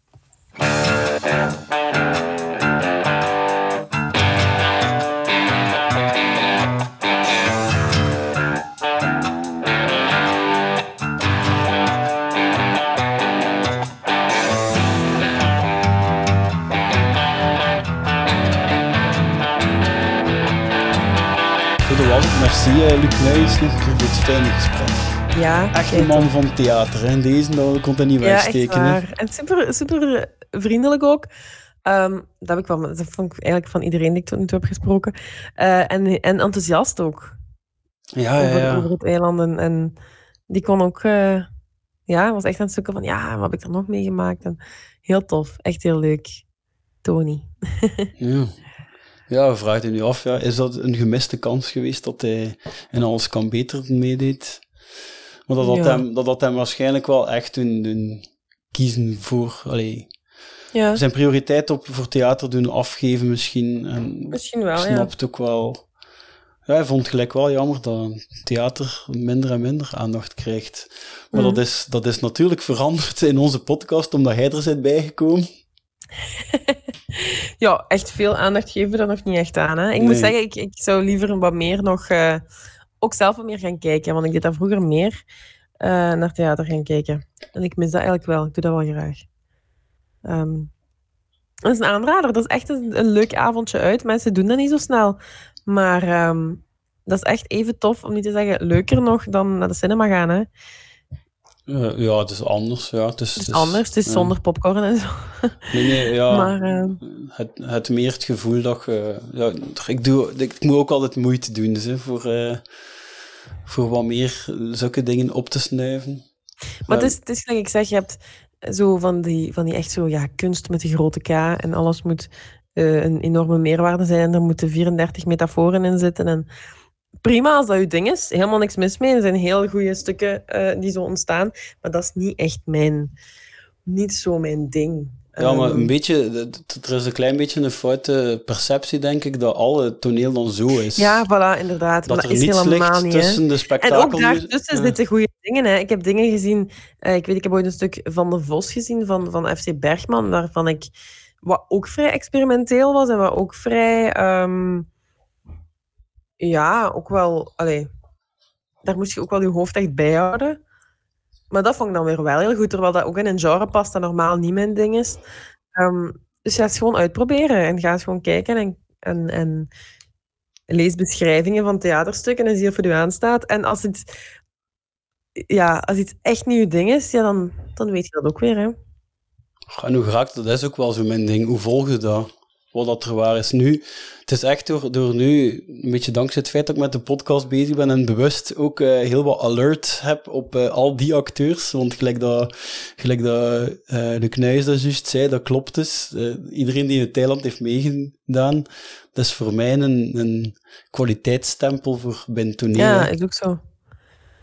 Merci eh, Luc Nuijs nog voor dit fijne gesprek. Ja, Echt een man van theater, hè. Deze dat kon dat niet Ja, wegsteken. waar. En super, super vriendelijk ook. Ehm, dat, heb ik wel, dat vond ik eigenlijk van iedereen die ik tot nu toe heb gesproken. Eh, en, en enthousiast ook Ja, ja, over, ja. over het eiland. En, en die kon ook... eh, ja, was echt aan het zoeken van... Ja, wat heb ik er nog meegemaakt? En heel tof. Echt heel leuk. Tony. Ja. Ja, we vragen het nu af, ja, is dat een gemiste kans geweest dat hij in Alles Kan Beter meedeed? Maar dat had, Ja. hem, dat had hem waarschijnlijk wel echt doen, doen kiezen voor... Allee, Ja, zijn prioriteit op voor theater doen afgeven misschien. En misschien wel, ik ja. ook wel... Ja, hij vond gelijk wel jammer dat theater minder en minder aandacht krijgt. Maar Mhm. dat, is, dat is natuurlijk veranderd in onze podcast, omdat hij er bent bijgekomen. Ja, echt veel aandacht geven we er nog niet echt aan. Hè? Ik moet zeggen, ik, ik zou liever wat meer nog... eh, ook zelf wat meer gaan kijken. Want ik deed daar vroeger meer eh, naar theater gaan kijken. En ik mis dat eigenlijk wel. Ik doe dat wel graag. Ehm, dat is een aanrader. Dat is echt een, een leuk avondje uit. Mensen doen dat niet zo snel. Maar ehm, dat is echt even tof, om niet te zeggen leuker nog, dan naar de cinema gaan. Hè? Eh, ja, het is anders. Ja, het is, Het is anders, het is zonder popcorn en zo. Nee, nee, ja. Maar eh, het, het meer het gevoel dat je... Ja, ik, doe, ik moet ook altijd moeite doen dus, hè, voor, eh, voor wat meer zulke dingen op te snuiven. Maar het is, het is gelijk ik zeg, je hebt zo van die, van die echt zo, ja, kunst met de grote K en alles moet een enorme meerwaarde zijn en er moeten 34 metaforen in zitten. En prima als dat je ding is, helemaal niks mis mee. Er zijn heel goede stukken eh, die zo ontstaan, maar dat is niet echt mijn, niet zo mijn ding. Ja, maar Ehm, een beetje, er is een klein beetje een foute perceptie, denk ik, dat alle toneel dan zo is. Ja, voilà, inderdaad. dat maar er is niets helemaal niet. tussen de En spektakel... ook daartussen Ja. zitten goede dingen. Hè. Ik heb dingen gezien. eh, ik weet, ik heb ooit een stuk van de Vos gezien van, van FC Bergman, waarvan ik wat ook vrij experimenteel was en wat ook vrij, ehm, ja, ook wel, allee, daar moest je ook wel je hoofd echt bij houden. Maar dat vond ik dan weer wel heel goed, terwijl dat ook in een genre past dat normaal niet mijn ding is. Ehm, dus ga het gewoon uitproberen en ga eens gewoon kijken en, en, en lees beschrijvingen van theaterstukken en zie of het u aanstaat. En als het, ja, als iets echt nieuw ding is, ja, dan, dan weet je dat ook weer. Hè. En hoe geraakt, dat is ook wel zo mijn ding. Hoe volg je dat? Wat dat er waar is nu. Het is echt door, door nu, een beetje dankzij het feit dat ik met de podcast bezig ben en bewust ook eh, heel wat alert heb op eh, al die acteurs. Want gelijk dat, gelijk dat eh, de Knuis dat juist zei, dat klopt dus. Iedereen die in het Thailand heeft meegedaan, dat is voor mij een, een kwaliteitsstempel voor binnen toneel. Ja, is ook zo.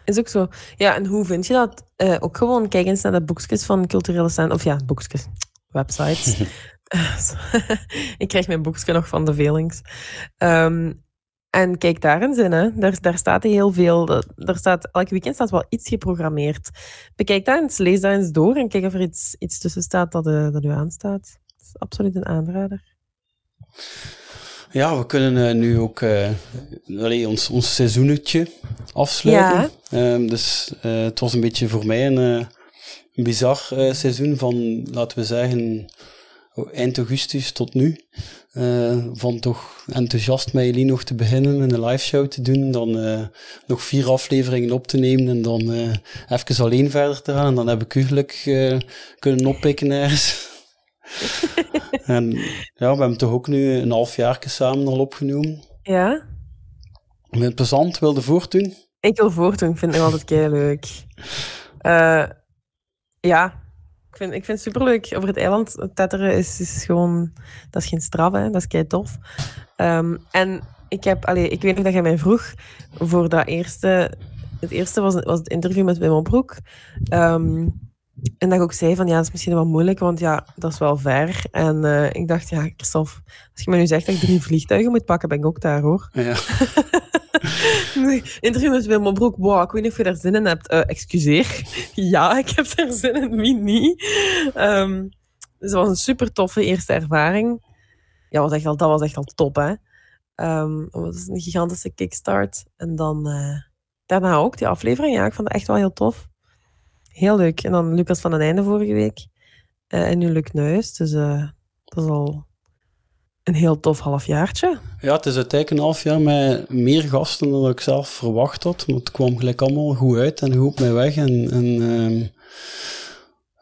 Is ook zo. Ja, en hoe vind je dat? Ook gewoon kijk eens naar de boekjes van culturele stand of ja, boekjes, websites. Ik krijg mijn boekje nog van de Velings. Ehm, en kijk daar eens in, hè. Daar, daar staat heel veel. Daar staat, elk weekend staat wel iets geprogrammeerd. Bekijk dat eens, lees dat eens door en kijk of er iets, iets tussen staat dat, eh, dat u aanstaat. Dat is absoluut een aanrader. Ja, we kunnen eh, nu ook eh, allee, ons, ons seizoenetje afsluiten. Ehm, dus het was een beetje voor mij een, een bizar seizoen van, laten we zeggen, eind augustus tot nu. Eh, van toch enthousiast met jullie nog te beginnen en een live show te doen, dan eh, nog vier afleveringen op te nemen en dan eh, even alleen verder te gaan. En dan heb ik u geluk kunnen oppikken ergens. en ja, we hebben toch ook nu een half jaar samen al opgenomen. Ja? Met plezant wilde voortdoen. Ik wil voortdoen, ik vind het altijd kei leuk. Eh, ja, ik vind, ik vind het superleuk. Over het eiland tetteren is, is gewoon... Dat is geen straf, hè. Dat is kei tof. Ehm, en ik heb... Allee, ik weet nog dat jij mij vroeg voor dat eerste... Het eerste was, was het interview met Wim Opbroek. Ehm, en dat ik ook zei van, ja, dat is misschien wel moeilijk, want ja, dat is wel ver. En eh, ik dacht, ja, Christophe, als je me nu zegt dat ik drie vliegtuigen moet pakken, ben ik ook daar, hoor. Ja. Interview met Wilma Broek. Wow, ik weet niet of je daar zin in hebt. Eh, excuseer. ja, ik heb daar zin in. Wie niet? Ehm, dus het was een super toffe eerste ervaring. Ja, was echt al, dat was echt al top, hè. Ehm, dat was een gigantische kickstart. En dan eh, daarna ook die aflevering. Ja, ik vond het echt wel heel tof. Heel leuk. En dan Lucas van den Einde vorige week. Eh, en nu Luc Nuis. Dus dat is al een heel tof halfjaartje. Ja, het is uiteindelijk een half jaar met meer gasten dan ik zelf verwacht had. Want het kwam gelijk allemaal goed uit en goed op mij weg. En, en ehm,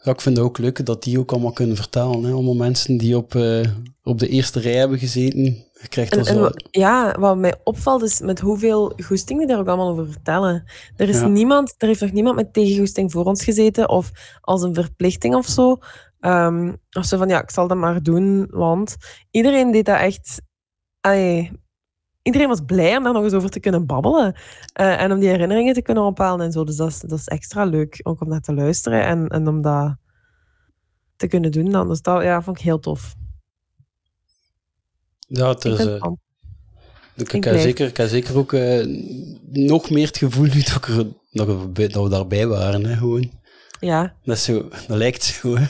ja, ik vind het ook leuk dat die ook allemaal kunnen vertalen. Hè. Allemaal mensen die op, eh, op de eerste rij hebben gezeten. Je krijgt En, zo... ja, wat mij opvalt is met hoeveel goesting die daar ook allemaal over vertellen. Er is Ja. niemand, er heeft nog niemand met tegengoesting voor ons gezeten of als een verplichting of zo. Ehm, of zo van ja, ik zal dat maar doen, want iedereen deed dat echt. iedereen was blij om daar nog eens over te kunnen babbelen eh, en om die herinneringen te kunnen ophalen en zo. Dus dat is, dat is extra leuk ook om naar te luisteren en, en om dat te kunnen doen. Dan. Dus dat ja, vond ik heel tof. Ja, het is, eh, ik, ik, zeker, heb zeker ook eh, nog meer het gevoel nu dat, er, we, dat we daarbij waren. Hè, gewoon. Ja, Dat, is zo, dat lijkt zo, hè.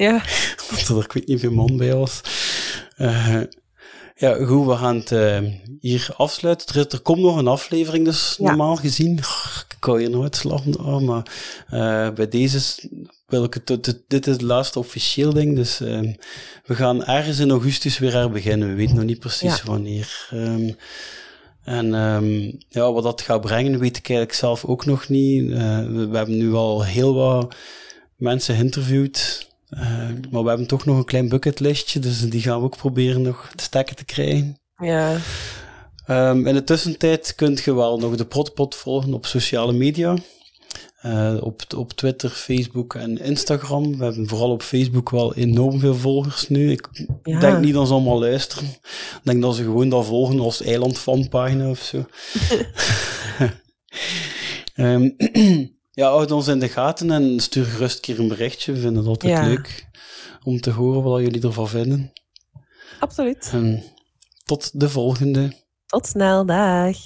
Ja. dat er ik weet niet veel man bij was. Eh, ja, goed, we gaan het eh, hier afsluiten. Er, er komt nog een aflevering, dus Ja. normaal gezien. Ik kan hier nooit slapen, oh, maar eh, bij deze wil ik het, dit, dit is het laatste officieel ding, dus eh, we gaan ergens in augustus weer herbeginnen. We weten nog niet precies Ja. wanneer. Ehm, En ehm, ja, wat dat gaat brengen, weet ik eigenlijk zelf ook nog niet. We, we hebben nu al heel wat mensen geïnterviewd. Eh, maar we hebben toch nog een klein bucketlistje, dus die gaan we ook proberen nog te stekken te krijgen. Ja. Ehm, in de tussentijd kunt je wel nog de Protpot volgen op sociale media. Eh, op, op Twitter, Facebook en Instagram. We hebben vooral op Facebook wel enorm veel volgers nu. Ik Ja. denk niet dat ze allemaal luisteren. Ik denk dat ze gewoon dat volgen als eilandfanpagina of zo. Ehm, ja, houd ons in de gaten en stuur gerust een keer een berichtje. We vinden het altijd Ja. leuk om te horen wat jullie ervan vinden. Absoluut. En tot de volgende. Tot snel, dag.